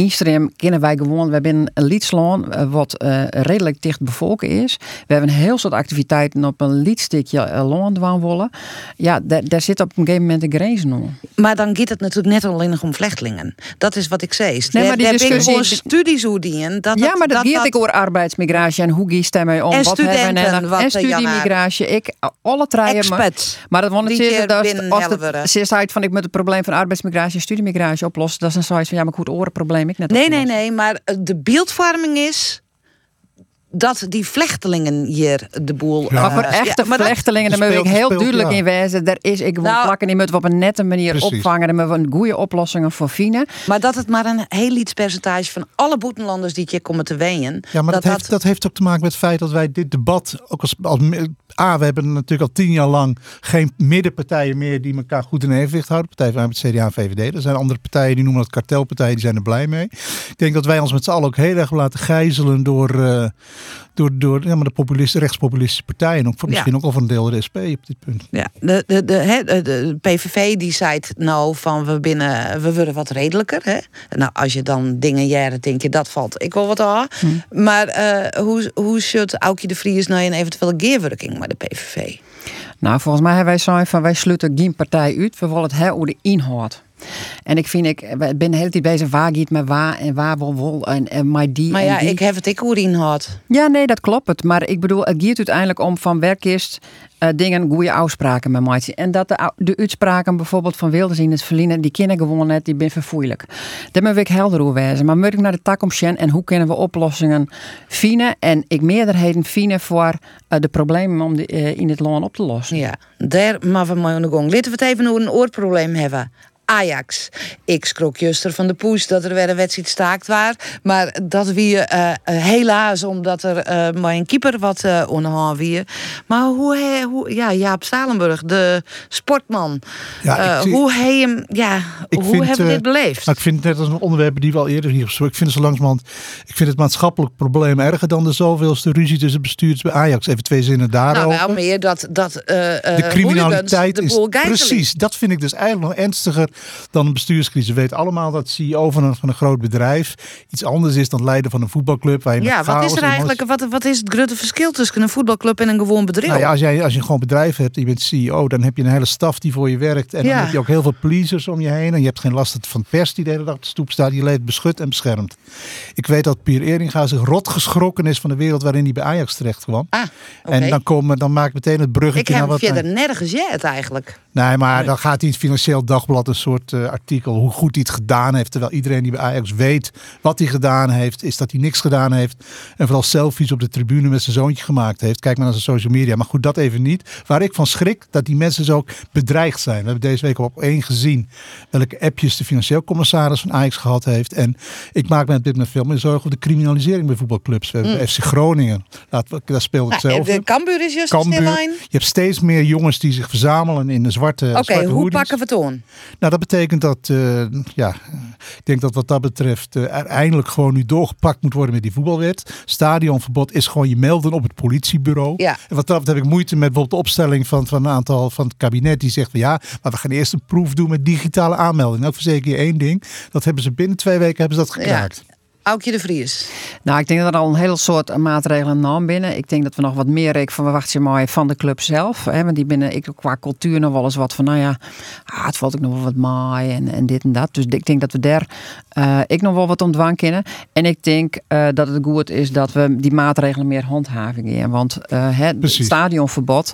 kennen wij gewoon. We hebben een liedsland eh, wat eh, redelijk dicht bevolken is. We hebben een heel soort activiteiten op een liedstukje uh, land wonen. Ja, daar, zit op een gegeven moment een grens nog. Maar dan gaat het natuurlijk net alleen nog om vluchtelingen. Dat is wat ik zei. Nee, Daar- maar die ik discussie- gewoon studies hoe die en dat ja, maar dat, dat, ik over arbeidsmigratie en hoe giest daarmee om. En wat hebben we studenten, en, wat, en eh, studiemigratie. Ik, alle treien. Maar, maar dat want het Die dat als het zei van ik moet het probleem van arbeidsmigratie en studiemigratie oplossen. Dat is een zoiets van ja, maar goed orenprobleem ik net Nee, nee, nee. Maar eh, de beeldvorming is... dat die vlechtelingen hier de boel... maar eh, voor echte ja, maar dat- vlechtelingen, daar moet ik heel speelt, duidelijk ja. in wijzen. Er is, ik wil Nou- plakken, die moeten we op een nette manier Precies. opvangen. Daar moeten we een goede oplossingen voor vinden. Maar dat het maar een heel iets percentage van alle boetenlanders die hier komen te wenen. Ja, maar dat, heeft, dat heeft ook te maken met het feit dat wij dit debat ook als, als A, we hebben natuurlijk al tien jaar lang geen middenpartijen meer die elkaar goed in evenwicht houden. Partij van Arbeid, CDA en VVD. Er zijn andere partijen die noemen dat kartelpartijen, die zijn er blij mee. Ik denk dat wij ons met z'n allen ook heel erg laten gijzelen door, eh, door, door ja, maar de populisten, rechtspopulistische partijen. Ook Ja. misschien ook al van een deel de SP op dit punt. Ja, de, de, de, hè, de, de PVV die zei het nou van we binnen we worden wat redelijker. Hè? Nou, als je dan dingen jaren denk je dat valt ik wel wat aan. Maar eh, hoe, hoe zult Aukje de Vries nou een eventuele geerwerking met de PVV? Nou, volgens mij hebben wij zo'n van wij sluiten geen partij uit. We willen het hebben over de inhoud. En ik vind, ik ben de hele tijd bezig waar gaat met waar en waar wil wil en, en maar die Maar ja, die. ik heb het ik hoe inhoud. Ja, nee, dat klopt. Het. Maar ik bedoel, het gaat uiteindelijk om van werkist eh, dingen, goede afspraken met mij. En dat de, de uitspraken bijvoorbeeld van Wilders in het verliezen, die kennen gewoon net, die ben verfoeilijk. Daar moet ik helder over wezen. Maar moet ik naar de tak om Sjen en hoe kunnen we oplossingen vinden? En ik meerderheden vinden voor eh, de problemen om eh, in het land op te lossen. Ja, daar maar we aan de gang. Laten we het even over een oorprobleem hebben. Ajax. Ik schrok juster van de poes dat er weer een wedstrijd staakt waar. Maar dat wie eh, eh, helaas omdat er eh maar een keeper wat eh onhaan wie. Maar hoe, hij, hoe ja, Jaap Stalenburg, de sportman. Ja, ik Eh, hoe hij hem, ja, hoe vind, hebben we eh, dit beleefd? nou, ik vind het net als een onderwerp die we al eerder hier besproken. Ik vind het zo langzamerhand. Ik vind het maatschappelijk probleem erger dan de zoveelste ruzie tussen bestuurders bij Ajax. Even twee zinnen nou, daarover. wel meer dat, dat eh eh, de criminaliteit is precies. Dat vind ik dus eigenlijk nog ernstiger dan een bestuurscrisis. We weten allemaal dat CEO van een, van een groot bedrijf iets anders is dan leider van een voetbalclub. Waar je Ja, wat is er eigenlijk, wat, wat is het grote verschil tussen een voetbalclub en een gewoon bedrijf? Nou ja, als, jij, als je gewoon bedrijf hebt en je bent CEO, dan heb je een hele staf die voor je werkt. En Ja. dan heb je ook heel veel pleasers om je heen. En je hebt geen last van pers die de hele dag op de stoep staat. Je leeft beschut en beschermd. Ik weet dat Pier Eringa zich rot geschrokken is van de wereld waarin hij bij Ajax terecht kwam. Ah. En dan, komen, dan maak ik meteen het bruggetje Ik heb naar wat... verder nergens jet eigenlijk. Nee, maar dan gaat hij in het Financieel Dagblad een soort eh, artikel hoe goed hij het gedaan heeft. Terwijl iedereen die bij Ajax weet wat hij gedaan heeft, is dat hij niks gedaan heeft. En vooral selfies op de tribune met zijn zoontje gemaakt heeft. Kijk maar naar zijn social media. Maar goed, dat even niet. Waar ik van schrik, dat die mensen dus ook bedreigd zijn. We hebben deze week op één gezien welke appjes de financieel commissaris van Ajax gehad heeft. En ik maak me op dit moment veel meer zorgen over de criminalisering bij voetbalclubs. We hebben Mm. FC Groningen. We, daar speelt hetzelfde. de Cambuur is juist Cambuur. Je hebt steeds meer jongens die zich verzamelen in de zwarte, Oké, zwarte hoe pakken we het aan? Nou, dat betekent dat, eh, ja, ik denk dat wat dat betreft eh, er eindelijk gewoon nu doorgepakt moet worden met die voetbalwet. Stadionverbod is gewoon je melden op het politiebureau. Ja. En wat dat betreft heb ik moeite met bijvoorbeeld de opstelling van, van een aantal van het kabinet die zegt van ja, maar we gaan eerst een proef doen met digitale aanmelding. Nou, verzeker je één ding, dat hebben ze binnen twee weken hebben ze dat gekraakt. Aukje de Vries. Nou, ik denk dat er al een hele soort maatregelen nam binnen. Ik denk dat we nog wat meer ik van verwachten maar van de club zelf. Hè, want die binnen ik qua cultuur nog wel eens wat van, nou ja, ah, het valt ook nog wel wat maai en, en dit en dat. Dus ik denk dat we daar eh, ik nog wel wat ontwang kennen. En ik denk eh, dat het goed is dat we die maatregelen meer handhaving in. Want eh, het stadionverbod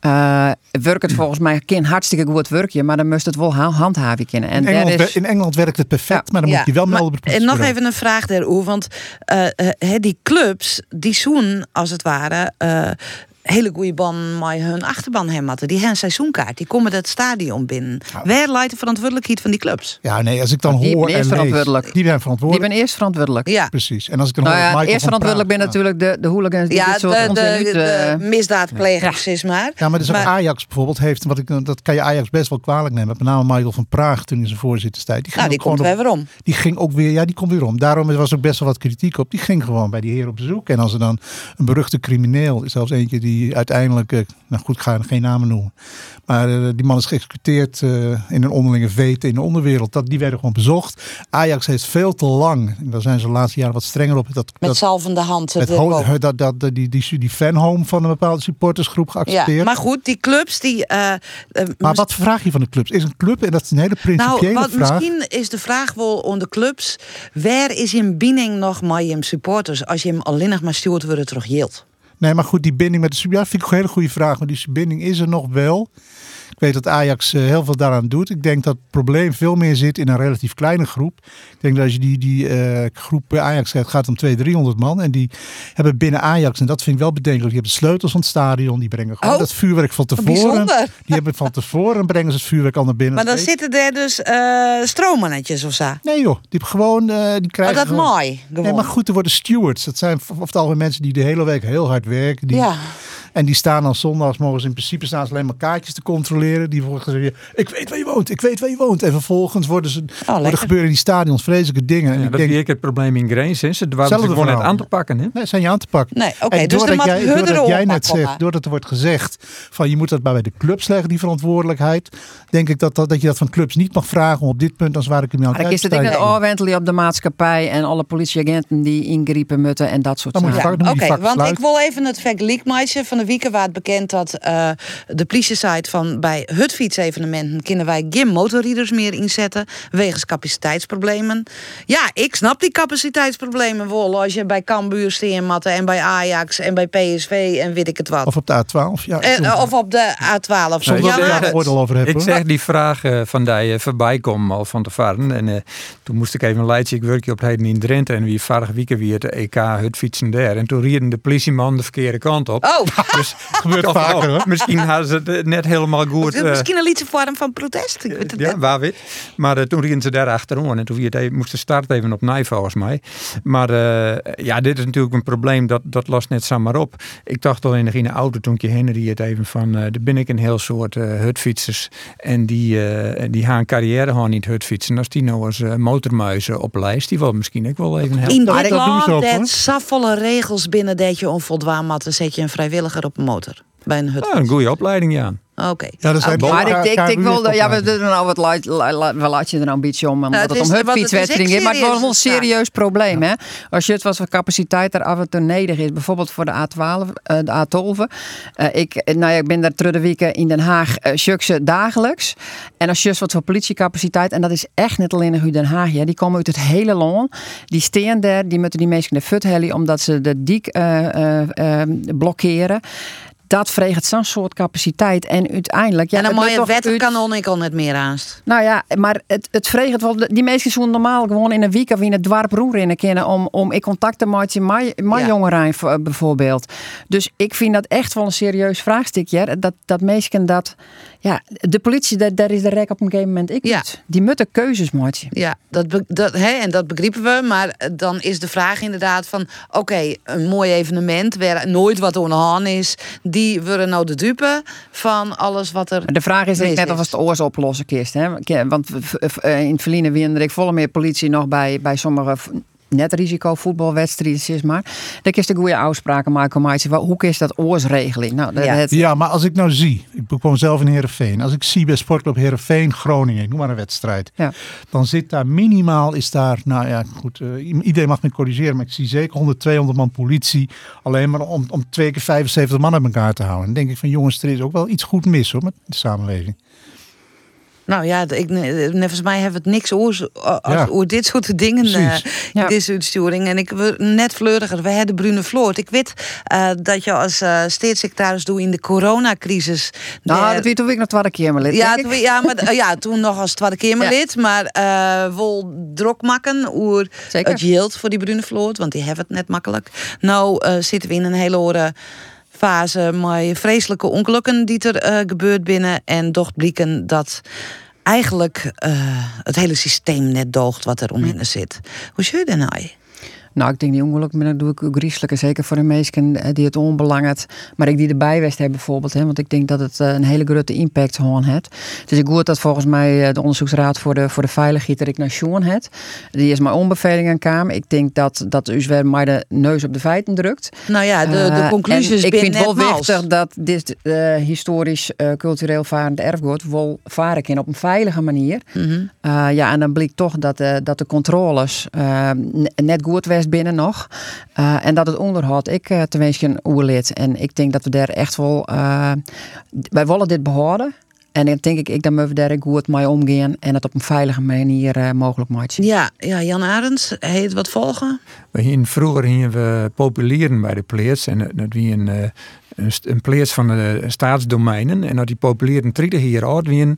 eh werkt het volgens mij geen hartstikke goed werkje, maar dan moest het wel ha- handhaving kennen. En In daar Engeland, is, in Engeland werkt het perfect, maar dan Ja, moet je wel melden En nog even een vraag Want eh, eh, die clubs, die zoen als het ware... hele goede ban met hun achterban hebben. hadden. Die hebben een seizoenkaart. Die komen dat stadion binnen. Waar leidt de verantwoordelijkheid van die clubs? Ja, nee, als ik dan Die hoor ben en eerst lees, verantwoordelijk. die die ben eerst verantwoordelijk. Ja. Precies. En als ik dan Nou ja, eerst verantwoordelijk ben natuurlijk de, de hooligans die Ja, dit de, soort de, onzin de, uit, de eh, misdaadplegers, is maar. Ja, maar dus ook Maar- Ajax bijvoorbeeld heeft, wat ik, dat kan je Ajax best wel kwalijk nemen. Met name Michael van Praag toen in zijn voorzitterstijd. Die, ging Nou, die ook gewoon komt weer weer om. Die ging ook weer, ja, die komt weer om. Daarom was ook best wel wat kritiek op. Die ging gewoon bij die heer op bezoek. En als er dan een beruchte crimineel, zelfs eentje die uiteindelijk, eh, nou goed, ik ga geen namen noemen. Maar eh, die man is geëxecuteerd eh, in een onderlinge vete in de onderwereld. Dat, die werden gewoon bezocht. Ajax heeft veel te lang, en daar zijn ze de laatste jaren wat strenger op. Dat, Met dat, zalvende hand. het het ho- erboven. dat, dat, die, die, die fanhome van een bepaalde supportersgroep geaccepteerd. Ja, maar goed, die clubs die. Maar wat vraag je van de clubs? Is een club, en dat is een hele principiële Nou, wat vraag. misschien is de vraag wel onder de clubs. Waar is in binding nog met je supporters als je hem alleen nog maar stuurt worden terug yield? Nee, maar goed, die binding met de sub- ja, vind ik een hele goede vraag. Maar die binding is er nog wel. Ik weet dat Ajax eh, heel veel daaraan doet. Ik denk dat het probleem veel meer zit in een relatief kleine groep. Ik denk dat als je die, die eh, groep bij Ajax gaat, gaat om 200, 300 man. En die hebben binnen Ajax, en dat vind ik wel bedenkelijk, die hebben de sleutels van het stadion. Die brengen gewoon Oh, dat vuurwerk van tevoren. Die hebben van tevoren brengen ze het vuurwerk al naar binnen. Maar dan zitten er dus eh stroommannetjes of zo. Nee joh, die hebben gewoon, die krijgen Oh, dat gewoon- mooi, Nee, gewoon. maar goed, er worden stewards. Dat zijn of het algemeen mensen die de hele week heel hard werken. Die, Ja. En die staan dan zondags, mogen ze in principe staan ze alleen maar kaartjes te controleren. Die worden gezegd, ik weet waar je woont, ik weet waar je woont. En vervolgens worden ze, Oh, worden gebeuren in die stadions vreselijke dingen. En Ja, ik dat denk, is het probleem in Grains. Ze waren gewoon net aan te pakken. Hè? Nee, zijn je aan te pakken. Nee, oké, En dus doordat jij, doordat jij net zegt, doordat er wordt gezegd van je moet dat bij de clubs leggen, die verantwoordelijkheid. Denk ik dat, dat, dat je dat van clubs niet mag vragen om op dit punt als waar ik hem aan het dan is het ik afwentelen op de maatschappij en alle politieagenten die ingrijpen moeten en dat soort Dan moet je zaken. vak- Oké, want ik wil even het vergelijk. Van de het bekend dat eh, de politie-site van bij hutfietsevenementen kunnen wij geen motorrieders meer inzetten wegens capaciteitsproblemen. Ja, ik snap die capaciteitsproblemen wel als je bij Cambuur Steenmatten en bij Ajax en bij PSV en weet ik het wat. Of op de A12. Ja, Eh, soms- of op de A12. Soms ja, wel maar- daar oordeel over hebben. Ik zeg die vraag eh, van die eh, voorbij komen al van tevoren. En eh, toen moest ik even een leidje. Ik werkje op het heden in Drenthe. En wie vorige week weer het EK het fietsen daar. En toen rieden de politieman de verkeerde kant op. Oh, Dus gebeurt vaker, hoor. Misschien hadden ze het eh, net helemaal goed. het eh, misschien een liedje vorm van protest. Ik weet het ja, net. waar weet. Maar eh, toen reden ze daar achterom. En toen het even, moest de start even op nij volgens mij. Maar eh, ja, dit is natuurlijk een probleem. Dat, dat lost net zomaar op. Ik dacht al in de, de auto toen ik je heen reed even van... eh er ben ik een heel soort eh, hutfietsers. En die, eh die gaan carrière gewoon niet hutfietsen. Als die nou als motormuizen op lijst. Die wil misschien ook wel even helpen. In dat dit doen ze land, dat regels binnen dat je onvoldwaan mat, dan zet je een vrijwilliger op motor. Bij een hut. Ja, een goede opleiding, ja. Oké. Ja, er zijn Maar ik, wil, heeft ja, we doen nou wat la- we laat je er nou een beetje om, omdat het het, is- om het is hutfietswedstrijden gaat. Maar het wordt wel een serieus, probleem, hè? Als je het wat voor capaciteit er af en toe nodig is, bijvoorbeeld voor de A12, eh, de A12. Eh, ik, eh, nou ja, ik ben daar terug de weken in Den Haag, uh, ze dagelijks. En als je wat voor politiecapaciteit, en dat is echt niet alleen in Den Haag, ja, die komen uit het hele land. Die staan daar, die moeten die mensen in de fut hellen omdat ze de dik eh, eh, eh, blokkeren. Dat vreegt zo'n soort capaciteit. En uiteindelijk... Ja, en een mooie wetterkanon ik al net meer aanst. nou ja, maar het, het vreegt wel. Die mensen zullen normaal gewoon in een week of in het dorp roeren kennen om, om in contact te maken met mijn jongeren v- bijvoorbeeld. Dus ik vind dat echt wel een serieus vraagstukje. Dat, dat mensen dat. Ja, de politie, daar, daar is de rek op een gegeven moment ik Ja. niet. Die moeten keuzes maken. Ja, dat, dat, hè, en dat begrijpen we. Maar eh, dan is de vraag inderdaad van... oké, een mooi evenement waar nooit wat aan is... die worden nou de dupe van alles wat er De vraag is net of het de oors oplossen kist. Hè? Want eh, in verliezen winnen ik volle meer politie nog bij, bij sommige net risico voetbalwedstrijden, zeg maar. Dan is de goede afspraken maken. Maar hoe is dat oorsregeling? Nou, dat, Ja. het, Ja, maar als ik nou zie, ik woon zelf in Heerenveen. Als ik zie bij Sportclub Heerenveen Groningen, ik noem maar een wedstrijd. Ja. Dan zit daar minimaal, is daar, nou ja goed, eh, iedereen mag me corrigeren. Maar ik zie zeker 100, 200 man politie. Alleen maar om, om twee keer 75 man uit elkaar te houden. Dan denk ik van jongens, er is ook wel iets goed mis hoor met de samenleving. Nou ja, ik, nee, volgens mij hebben we het niks Ja. oor dit soort dingen Precies. Ja. in deze uitsturing. En ik wil net fleuriger. We hebben Brune Floort. Ik weet eh, dat je als eh steedssecretaris doet in de coronacrisis. nou, De- dat weet toen ik nog twaalf keer maar lid. ja, toen, ja, maar, ja, toen nog als tweede Kamerlid. Maar eh wel drok maken Zeker. het geld voor die Brune Floort. Want die hebben het net makkelijk. Nou zitten we in een hele ore fase met vreselijke ongelukken die er eh, gebeurd binnen. En toch blikken dat eigenlijk eh, het hele systeem net doogt wat er omheen zit. Hoe zie je dat nou? Nou, ik denk die ongelukken, maar dat doe ik ook. Zeker voor de mensen eh, die het onbelangt. Maar ik die erbij west hebben bijvoorbeeld. Hè, want ik denk dat het eh, een hele grote impact gewoon heeft. Dus ik hoor dat volgens mij eh, de onderzoeksraad voor de, voor de veiligheid naar Sean het. Die is mijn onbevelingen kwam. Ik denk dat, dat u weer maar de neus op de feiten drukt. Nou ja, de, de conclusies en ik vind het wel mals. wichtig dat dit historisch cultureel varend erfgoed wel varen kan op een veilige manier. Mhm. Uh, ja, en dan blijkt toch dat, uh, dat de controles uh, net goed was binnen nog. Uh, en dat het onderhoud ik uh, tenminste een oerlid. En ik denk dat we daar echt wel... wij willen dit behouden. En dan denk ik, ik dan we daar goed mee omgaan en het op een veilige manier eh, mogelijk maken. Ja, ja, Jan Arends, heet wat volgen? We vroeger gingen we populieren bij de pleers. En dat wie een, eh, een, een pleers van de staatsdomeinen. En als die populieren 30 jaar oud waren,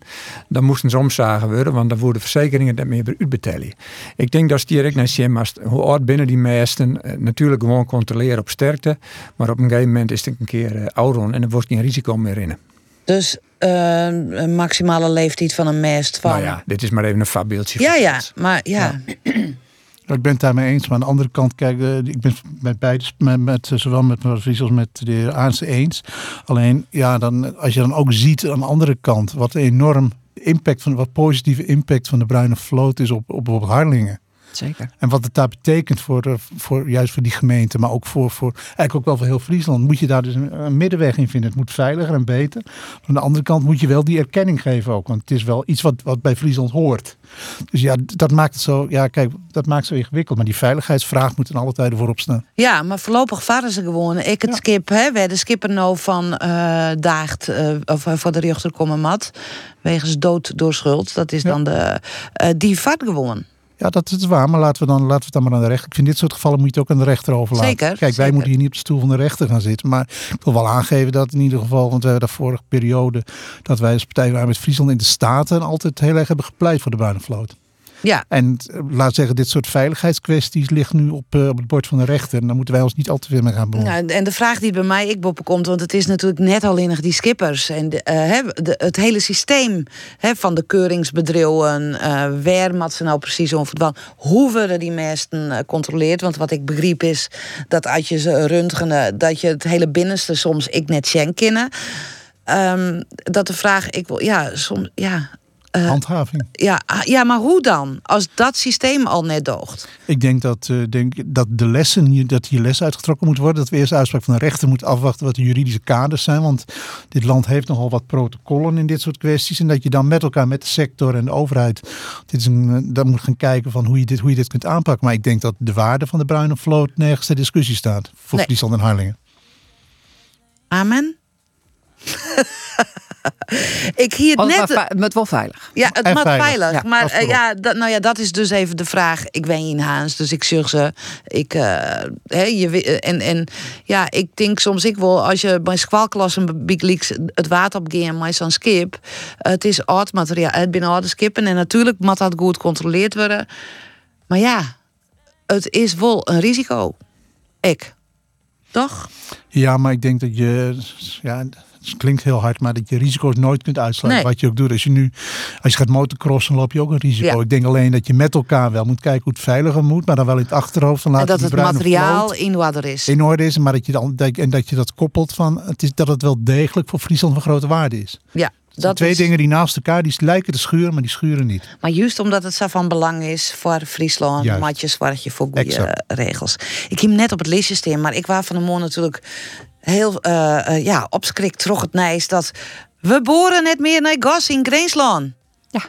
dan moesten ze omzagen worden, want dan worden verzekeringen niet meer uitbetalen. Ik denk dat direct naar als hoe oud binnen die meesten, eh, natuurlijk gewoon controleren op sterkte. Maar op een gegeven moment is het een keer uh, ouder en er wordt geen risico meer in. Dus een maximale leeftijd van een mest van... Nou ja, dit is maar even een voorbeeldje. ja, ja, maar ja. Ja, Ik ben het daarmee eens, maar aan de andere kant, kijk, eh, ik ben het met beide, met, met, eh, zowel met mevrouw Vries als met de heer Aarnse eens. Alleen, ja, dan, als je dan ook ziet aan de andere kant wat een enorm impact van, wat positieve impact van de bruine vloot is op, op, op Harlingen. Zeker. En wat het daar betekent voor, eh, voor juist voor die gemeente, maar ook voor, voor eigenlijk ook wel voor heel Friesland, moet je daar dus een, een middenweg in vinden. Het moet veiliger en beter. Maar aan de andere kant moet je wel die erkenning geven ook, want het is wel iets wat, wat bij Friesland hoort. Dus ja, dat maakt het zo, ja, kijk, dat maakt het zo ingewikkeld. Maar die veiligheidsvraag moet in alle tijden voorop staan. Ja, maar voorlopig varen ze gewoon. Ik het skip, hè, waar de skipper nou van eh, daagt, eh, of voor de rechter komen mat, wegens dood door schuld. Dat is dan de, eh, die vaart gewoon. Ja, dat is waar, maar laten we, dan, laten we het dan maar aan de rechter. Ik vind dit soort gevallen moet je het ook aan de rechter overlaten. Zeker, Kijk, wij zeker. moeten hier niet op de stoel van de rechter gaan zitten. Maar ik wil wel aangeven dat in ieder geval, want we hebben de vorige periode, dat wij als Partij van Arbeid Friesland in de Staten altijd heel erg hebben gepleit voor de bruine vloot. Ja. En eh, laat zeggen, dit soort veiligheidskwesties ligt nu op, eh, op het bord van de rechter. En daar moeten wij ons niet al te veel mee gaan bemoeien. Nou, en de vraag die bij mij ik komt, want het is natuurlijk net alleen nog die skippers en de, eh, de- het hele systeem hè, van de keuringsbedrijven, eh waar ze nou precies van hoe worden die meesten controleerd? Want wat ik begreep is dat als je ze röntgenen, dat je het hele binnenste soms ik net schenk kennen. Ehm, dat de vraag, ik wil, ja, soms, ja. Eh, Handhaving. ja, ah, ja, maar hoe dan? Als dat systeem al net doogt. Ik denk dat, eh, denk dat de lessen hier, dat hier les uitgetrokken moet worden. Dat we eerst de uitspraak van de rechter moeten afwachten wat de juridische kaders zijn. Want dit land heeft nogal wat protocollen in dit soort kwesties. En dat je dan met elkaar, met de sector en de overheid, dit is een, eh, dan moet gaan kijken van hoe je, dit, hoe je dit kunt aanpakken. Maar ik denk dat de waarde van de bruine vloot nergens ter discussie staat. Voor Nee. Friesland en Harlingen. Amen. ik hier net. het wa- het wel veilig. Ja, het En moet veilig. veilig. Ja, maar dat eh, ja, dat, nou ja, dat is dus even de vraag. Ik ben in Haans, dus ik zeg ze. Ik, eh, hè, je, eh, en, en ja, ik denk soms ik wel, als je bij squalklassen Big Leaks het water opgaan met zo'n skip. Het is oud materiaal, het binnen oude skippen. En natuurlijk moet dat goed gecontroleerd worden. Maar ja, het is wel een risico. Ik. Toch? Ja, maar ik denk dat je, ja, het klinkt heel hard, maar dat je risico's nooit kunt uitsluiten. Nee. Wat je ook doet. Als je nu, als je gaat motocrossen, loop je ook een risico. Ja. Ik denk alleen dat je met elkaar wel moet kijken hoe het veiliger moet, maar dan wel in het achterhoofd. En laten dat het materiaal in orde is. in orde is, maar dat je dan dat- en dat je dat koppelt van het is dat het wel degelijk voor Friesland van grote waarde is. Ja, Dat twee is- dingen die naast elkaar die lijken te schuren, maar die schuren niet. Maar juist omdat het zo van belang is voor Friesland, waar je voor goede regels. Ik heb hem net op het listje staan, maar ik was van de morgen natuurlijk heel eh, eh, ja, opschrikt terug het nijs dat we boren net meer naar gas in Greensland. Ja.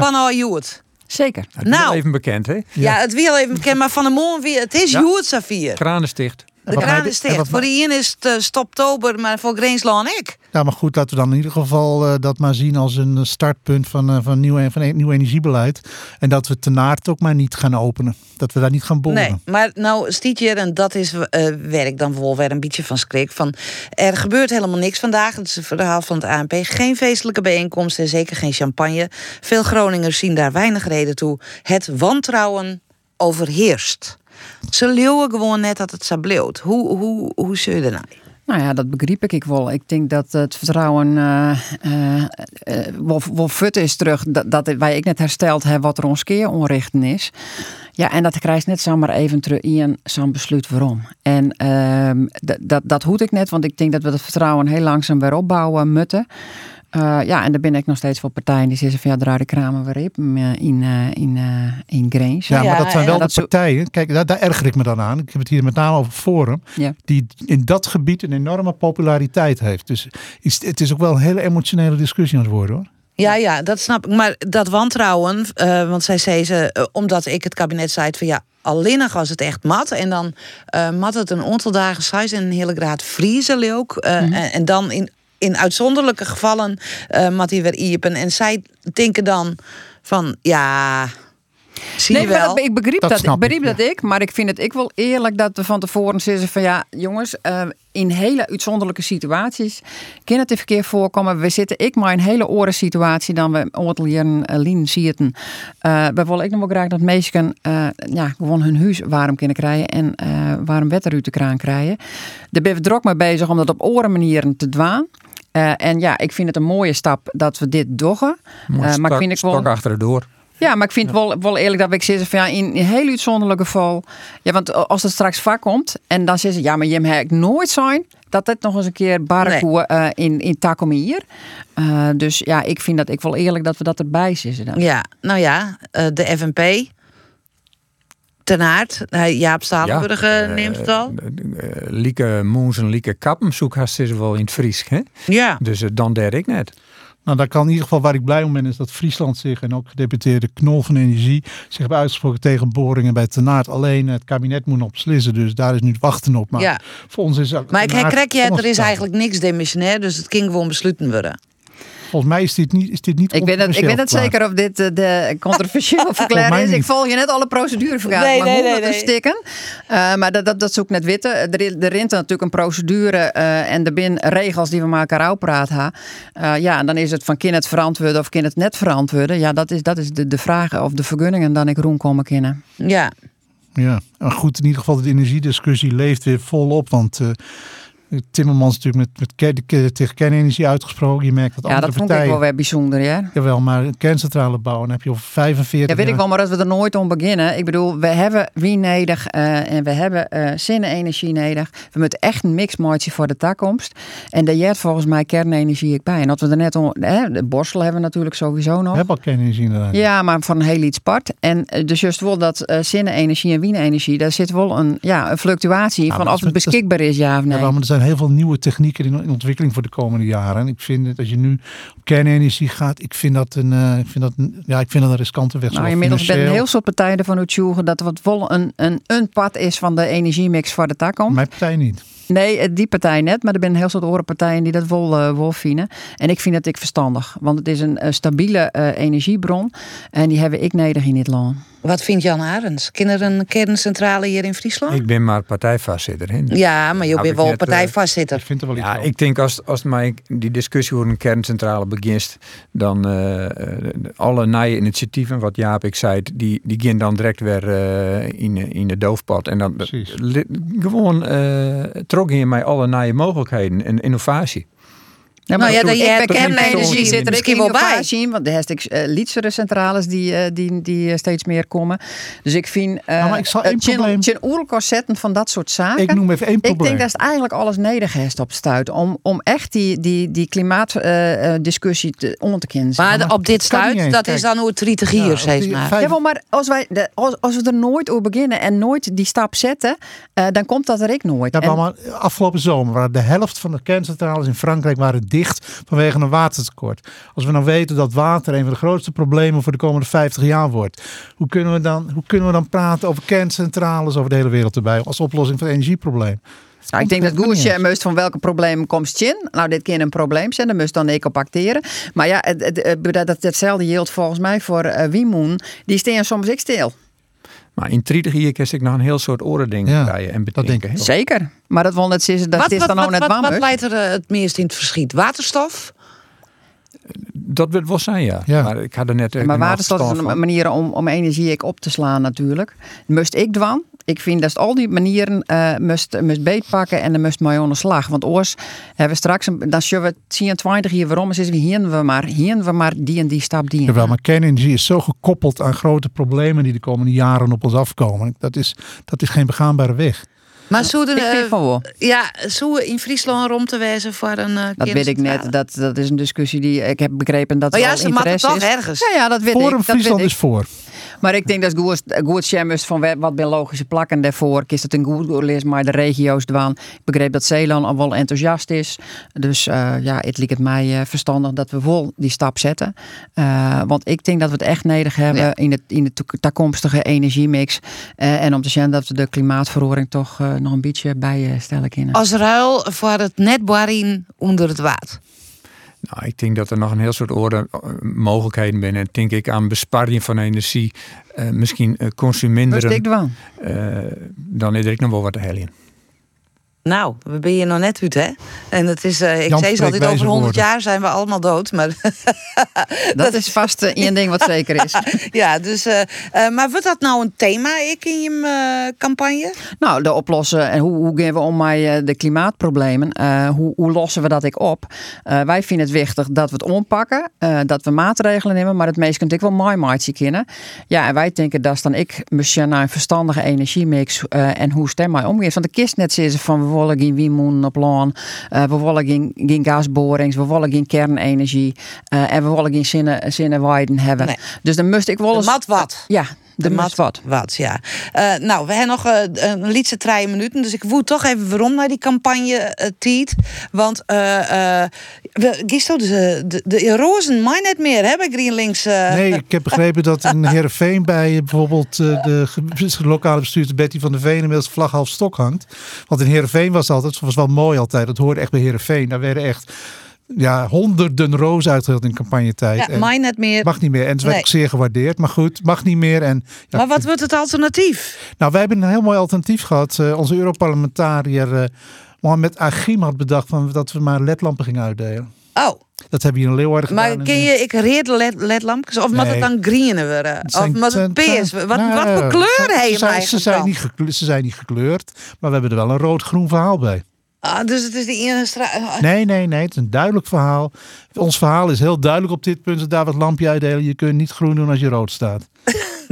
Van al Joet. Zeker. Het is Nou. even bekend, hè? Ja. het wil even bekend, maar van de morgen weer. Het is Ja. Joet Safir. Kranensticht. De kraan is dicht. Voor die ene is het eh, stoptober, maar voor Greensland ik. Ja, maar goed, laten we dan in ieder geval eh, dat maar zien als een eh, startpunt van, van, nieuw, van een nieuw energiebeleid. En dat we ten aard ook maar niet gaan openen. Dat we daar niet gaan boren. Nee, maar nou stiet je, en dat is werk dan wel weer een beetje van schrik. Van, er gebeurt helemaal niks vandaag. Het is een verhaal van het ANP. Geen feestelijke bijeenkomsten en zeker geen champagne. Veel Groningers zien daar weinig reden toe. Het wantrouwen overheerst. Ze leeuwen gewoon net dat het zo bleef. Hoe, hoe, hoe zul je nou? Nou ja, dat begreep ik wel. Ik denk dat het vertrouwen eh, eh, wel, is terug. Dat, dat wij ik net hersteld hebben wat er ons keer onrichten is. Ja, en dat krijgt net zomaar even terug in zo'n besluit waarom. En ehm, dat, dat, dat hoed ik net, want ik denk dat we het vertrouwen heel langzaam weer opbouwen moeten. Eh, ja, en daar ben ik nog steeds voor partijen die zeggen van ja, draai de kramen weer op eh, in, eh, in, eh, in Grains. Ja, maar dat zijn wel de partijen. Kijk, daar, daar erger ik me dan aan. Ik heb het hier met name over Forum. Ja. Die in dat gebied een enorme populariteit heeft. Dus is, het is ook wel een hele emotionele discussie aan het worden hoor. Ja, ja, dat snap ik. Maar dat wantrouwen, eh, want zij zei ze, omdat ik het kabinet zei van ja, alleen nog als het echt mat. En dan eh mat het een aantal dagen size en een hele graad vriezen ook. Eh, en, en dan in, in uitzonderlijke gevallen uh, hij weer iepen. En zij denken dan van ja. Zie nee, je wel? Dat, ik begreep Dat ik, begreep ik, dat ik, maar ik vind het ik wel eerlijk dat we van tevoren zeggen van ja, jongens, uh, in hele uitzonderlijke situaties kan het even keer voorkomen. We zitten ik maar in een hele oren situatie dan we ooit uh, lien zitten. Uh, we willen ik nog wel graag dat mensen uh, ja, gewoon hun huis warm kunnen krijgen en uh, warm wetter uit de kraan krijgen. Daar ben we druk mee bezig om dat op oren manieren te dwaan. Uh, en ja, ik vind het een mooie stap dat we dit doggen. Uh, maar ik vind ik wel. stok achter door. Ja, maar ik vind het wel, wel eerlijk dat ik zeg van ja, in een heel uitzonderlijk geval. Ja, want als het straks vak komt en dan zeggen ze ja, maar je hebt nooit zijn dat het nog eens een keer barrekoe nee. uh, in, in Takomier. Uh, dus ja, ik vind dat ik wel eerlijk dat we dat erbij zitten. Dan. Ja, nou ja, uh, de FNP. Ten Aard, Jaap Stalenburg ja, neemt het al. Lieke Moens en Lieke Kappen zoek haast ze wel in het Fries. Hè? Ja. Dus dan der ik net. Nou, daar kan in ieder geval waar ik blij om ben, is dat Friesland zich en ook gedeputeerde Knol van Energie zich hebben uitgesproken tegen boringen bij Tenaard. Alleen het kabinet moet nog beslissen, dus daar is nu het wachten op. Maar ja. voor ons is ook. Maar ik herkrijg je, er is eigenlijk niks demissionair, dus het kan gewoon besluiten worden. Volgens mij is dit niet, is dit niet ik weet het, Ik weet het zeker of dit uh, de controversieel verklaring is. Ik volg je net alle procedurevergaderingen, nee, maar nee, hoe nee, dat nee. stikken. Uh, maar dat, dat, dat zoek net witte. Er, er rint natuurlijk een procedure uh, en er zijn regels die we met elkaar uitpraten. ja, en dan is het van kind het verantwoorden of kind het net verantwoorden. Ja, dat is, dat is de, de vraag of de vergunningen dan ik roem komen kennen. Ja. Ja, goed, in ieder geval de energiediscussie leeft weer volop, want... Timmermans natuurlijk met, met tegen kernenergie uitgesproken. Je merkt dat ja, andere dat vond partijen... ik wel weer bijzonder, ja. Jawel, maar een kerncentrale bouwen heb je over 45 Ja, weet jaar. ik wel, maar dat we er nooit om beginnen. Ik bedoel, we hebben wie nodig uh, en we hebben uh, zinnenergie nodig. We moeten echt een mix maken voor de toekomst. En daar jet volgens mij kernenergie ik bij. En dat we er net om... Hè, de borstel hebben we natuurlijk sowieso nog. We hebben al kernenergie inderdaad. Ja, maar van heel iets part. En dus juist wel dat uh, zinnenergie en wienenergie, daar zit wel een, ja, een fluctuatie Ja, van of het beschikbaar is, ja of nee. Ja, maar er zijn heel veel nieuwe technieken in, in ontwikkeling voor de komende jaren. En ik vind dat als je nu op kernenergie gaat, ik vind dat een, eh, ik vind dat een, ja, ik vind dat een riskante weg. Nou, inmiddels ben heel soort partijen ervan uitzoeken dat het wel een, een, een pad is van de energiemix voor de toekomst. Mijn partij niet. Nee, eh, die partij net, maar er zijn heel soort andere partijen die dat wel, uh, wel vinden. En ik vind dat ik verstandig, want het is een uh, stabiele energiebron en die hebben ik nodig in dit land. Wat vindt Jan Arends? Ken er een kerncentrale hier in Friesland? Ik ben maar partijvoorzitter. Hè? Dus Ja, maar je bent wel net, eh, partijvoorzitter. Ik vind er wel iets Ja, ik denk als, als mij die discussie over een kerncentrale begint, dan uh, alle nieuwe initiatieven, wat Jaap ik zei, die, die gaan dan direct weer uh, in, in de doofpad. En dan li, gewoon uh, trok je mij alle nieuwe mogelijkheden en innovatie. Ja, Nou ja, je ik hebt bij kernenergie zit er misschien ik wel bij. in, want de ik uh, Lietzere centrales die, uh, die, die uh, steeds meer komen. Dus ik vind uh, Nou, maar ik zal één probleem- zetten van dat soort zaken. Ik noem even één Ik probleem. denk dat het eigenlijk alles heeft op stuit om, om echt die, die, die klimaatdiscussie te onder te kennen. Maar de- op dit stuit, dat Kijk. is dan hoe het 30 hier, Ja, zeg maar. vijf- Ja, maar als, wij de, als, als we er nooit over beginnen en nooit die stap zetten, uh, dan komt dat er ik nooit. Ja, En- maar afgelopen zomer waren de helft van de kerncentrales in Frankrijk waren dicht vanwege een watertekort. Als we nou weten dat water een van de grootste problemen voor de komende 50 jaar wordt, hoe kunnen we dan, hoe kunnen we dan praten over kerncentrales over de hele wereld erbij als oplossing van het energieprobleem? Nou, ik denk dat Goesje moest van welke problemen komt in. Nou, dit kan een probleem zijn, daar moest dan ik op acteren. Maar ja, het, het, dat, hetzelfde geldt volgens mij voor uh, Wiemoen. Die staan soms ik stil. Maar in 30 jaar kan ik nog een heel soort oren dingen Ja, en dat denk ik. Zeker. Maar dat net zeggen, dat Wat, is dan ook net wat, wat leidt er eh, het meest in het verschiet? Waterstof? Dat wil wel zijn, ja. Ja. Maar ik had er net. eh, Maar waterstof is een manier om, om energie ik op te slaan natuurlijk. Moest ik dwan. Ik vind dat al die manieren eh moest, moest beetpakken en dan moest mij aan de slag. Want oors hebben we straks, een- dan zullen we 10, 20 jaar waarom is, we hier we maar, hier we maar die en die stap die. Jawel, maar kernenergie is zo gekoppeld aan grote problemen die de komende jaren op ons afkomen. Dat is, dat is geen begaanbare weg. Maar zouden, Ik vind eh, van wel. ja, zouden in Friesland rond te wijzen voor een uh, Dat weet ik net. Dat, dat is een discussie die ik heb begrepen dat Maar er ja, maken interesse toch is. ergens. Ja, ja, dat weet Forum ik. Dat weet Friesland ik. is voor. Maar ik denk dat goed, goed Semmers van wat biologische plakken daarvoor. Is het een goed lees, maar de regio's dwaan. Ik begreep dat Zeeland al wel enthousiast is. Dus eh, ja, het lijkt het mij eh, verstandig dat we wel die stap zetten. Eh, want ik denk dat we het echt nodig hebben Ja. in, het, in de toek- toekomstige energiemix. En om te zien dat we de klimaatverhoring toch nog een beetje bijstellen kunnen. Als ruil voor het netbarien onder het water. Nou, ik denk dat er nog een heel soort orde eh, mogelijkheden zijn. Denk ik aan besparing van energie, uh, misschien uh, consuminderen. Dat is dik dan is er nog wel wat te helien. Nou, we ben je nog net uit, hè? En het is, uh, ik Jan zei zo altijd, over wijze 100 jaar zijn we allemaal dood. Maar Dat is vast eh, één ding wat zeker is. ja, dus, eh, eh, maar wordt dat nou een thema ik in je eh, campagne? Nou, de oplossen en hoe, hoe gaan we om met eh, de klimaatproblemen? Eh, hoe, hoe lossen we dat ik op? Eh, wij vinden het wichtig dat we het ompakken, eh, dat we maatregelen nemen, maar het meest kunt ik wel mooi maatje kennen. Ja, en wij denken dat dan ik misschien naar een verstandige energiemix eh, en hoe stem mij omgeeft. Want de kist net zeggen van we willen geen windmolen op land, eh, we willen geen, geen gasborings, we willen geen kernenergie eh, en we willen geen zinnen, zinnenweiden hebben. Nee. Dus dan moest ik wel eens... mat wat. Ja, de, mat mat wat. Wat, ja. Eh, nou, we hebben nog eh, een liedje drie minuten. Dus ik voel toch even waarom naar die campagne eh tiet. Want uh, Gisto, de, de, de rozen mij net meer, hè, bij GreenLinks. eh. Nee, ik heb begrepen dat in Heerenveen bij bijvoorbeeld de lokale bestuurder Betty van der Veen inmiddels de vlag half stok hangt. Want in Heerenveen was het altijd, dat was wel mooi altijd, dat hoorde echt bij Heerenveen. Daar werden echt ja, honderden rozen uitgedeeld in campagnetijd. Ja, mij net meer. Mag niet meer. En het werd Nee. ook zeer gewaardeerd. Maar goed, mag niet meer. En, ja, Maar wat wordt het alternatief? nou, wij hebben een heel mooi alternatief gehad. Eh, onze Europarlementariër eh Mohamed Agim had bedacht van, dat we maar ledlampen gingen uitdelen. Oh, Dat hebben hier in Leeuwarden gedaan. maar En, ken je, ik reed led, ledlampjes? Of moet Nee. het dan greenen worden? Of moet het peers? zijn- Wat, nou, wat voor kleur ze je zijn, ze, niet gekleurd, ze zijn niet gekleurd, maar we hebben er wel een rood-groen verhaal bij. Ah, dus het is die ene straat. Nee, nee, nee. Het is een duidelijk verhaal. Ons verhaal is heel duidelijk op dit punt. Wat lampje uitdelen. Je kunt niet groen doen als je rood staat.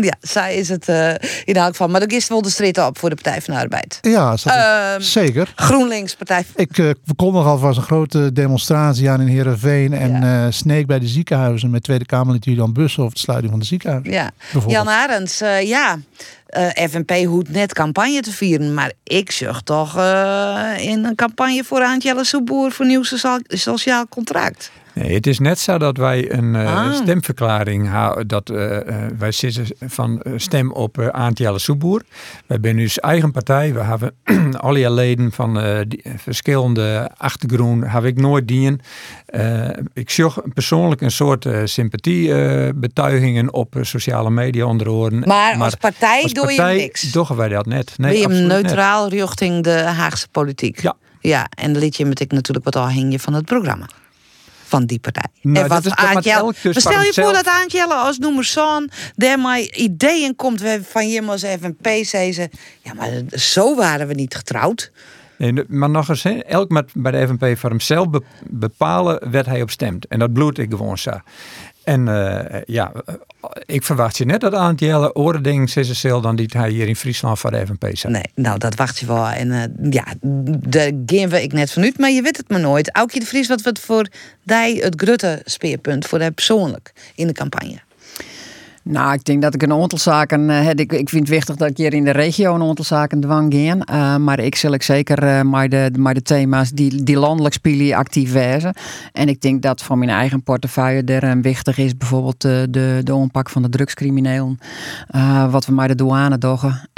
Ja, zij is het eh, in elk geval. Maar dan is wel de strijd op voor de Partij van de Arbeid. Ja, Ehm, zeker. GroenLinks, Partij van Ik uh, kondig alvast een grote demonstratie aan in Heerenveen. En eh Sneek bij de ziekenhuizen met Tweede Kamerlid Julian Bussen over de sluiting van de ziekenhuizen. Ja. Jan Arends, eh, ja. eh, FNP hoeft net campagne te vieren. Maar ik zag toch eh, in een campagne voor Aantjelle Soeboer voor nieuw socia- sociaal contract. Nee, het is net zo dat wij een eh, Ah. stemverklaring houden. Dat eh, eh, wij zitten van stem op uh, Aantjelle Soeboer. Wij zijn dus eigen partij. We hebben alle leden van eh, die, verschillende achtergronden. Heb ik nooit dien. Ik zag persoonlijk een soort sympathiebetuigingen op sociale media onder oren. Maar als partij als doe je niks? doen wij dat net. Nee, ben je net. neutraal richting de Haagse politiek? Ja. Ja, en dan liet je met ik natuurlijk wat afhing je van het programma. Van die partij. Nou, en wat elk dus maar stel je voor dat Aantjelle als noemer daar maar ideeën komt van je als FNP zei ze. Ja, maar zo waren we niet getrouwd. Nee, maar nog eens, elk met bij de FNP voor hemzelf be- bepalen werd hij op stemt. En dat bloed ik gewoon zo. En eh, ja, eh, ik verwacht je net dat Aantjelle oording CCCL dan die hij hier in Friesland voor de FNP zat. Nee, nou dat wacht je wel. En eh, ja, daar gaan we ik net vanuit, maar je weet het maar nooit. Aukje de Vries, wat wordt voor die het grote speerpunt voor hij persoonlijk in de campagne? Nou, ik denk dat ik een aantal zaken eh, heb. Ik, ik vind het wichtig dat ik hier in de regio een aantal zaken dwang gaan. Eh, maar ik zal ik zeker eh maar, de, maar de thema's die, die landelijk spelen actief wezen. En ik denk dat van mijn eigen portefeuille er wichtig is. Bijvoorbeeld de, de, onpak van de drugscriminelen. Wat we maar de douane doggen.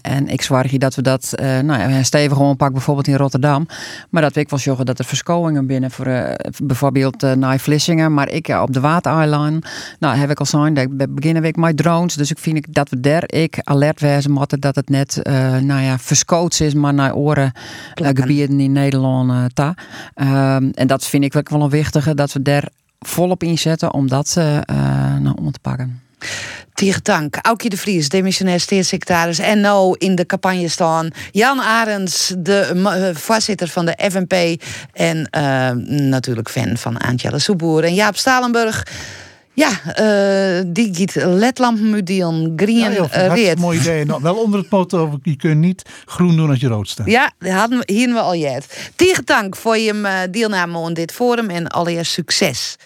En ik zorg je dat we dat, nou ja, een stevige onpak bijvoorbeeld in Rotterdam. Maar dat we ik wel zorgen dat er verschoningen binnen voor bijvoorbeeld naar Vlissingen. Maar ik op de Watereiland. Nou, heb ik al zijn dat ik beginnen we met drones. Dus ik vind ik dat we daar ik alert wezen moeten dat het net eh nou ja, verskoots is, maar naar oren uh, gebieden in Nederland uh, ta. Um, en dat vind ik wel een wichtige, dat we daar volop inzetten om dat uh, nou, om te pakken. Tegen dank. Aukje de Vries, demissionair staatssecretaris NO in de campagne staan. Jan Arends, de uh, voorzitter van de FNP. En uh, natuurlijk fan van Aantjelle Soeboer. En Jaap Stalenburg. Ja, uh, die giet Green ja, joh, uh, reed. mooi idee. Nou, wel onder het motto, je kunt niet groen doen als je rood staat. Ja, dat hadden we, hier we al jet. Tegen dank voor je deelname aan dit forum en allereerst succes.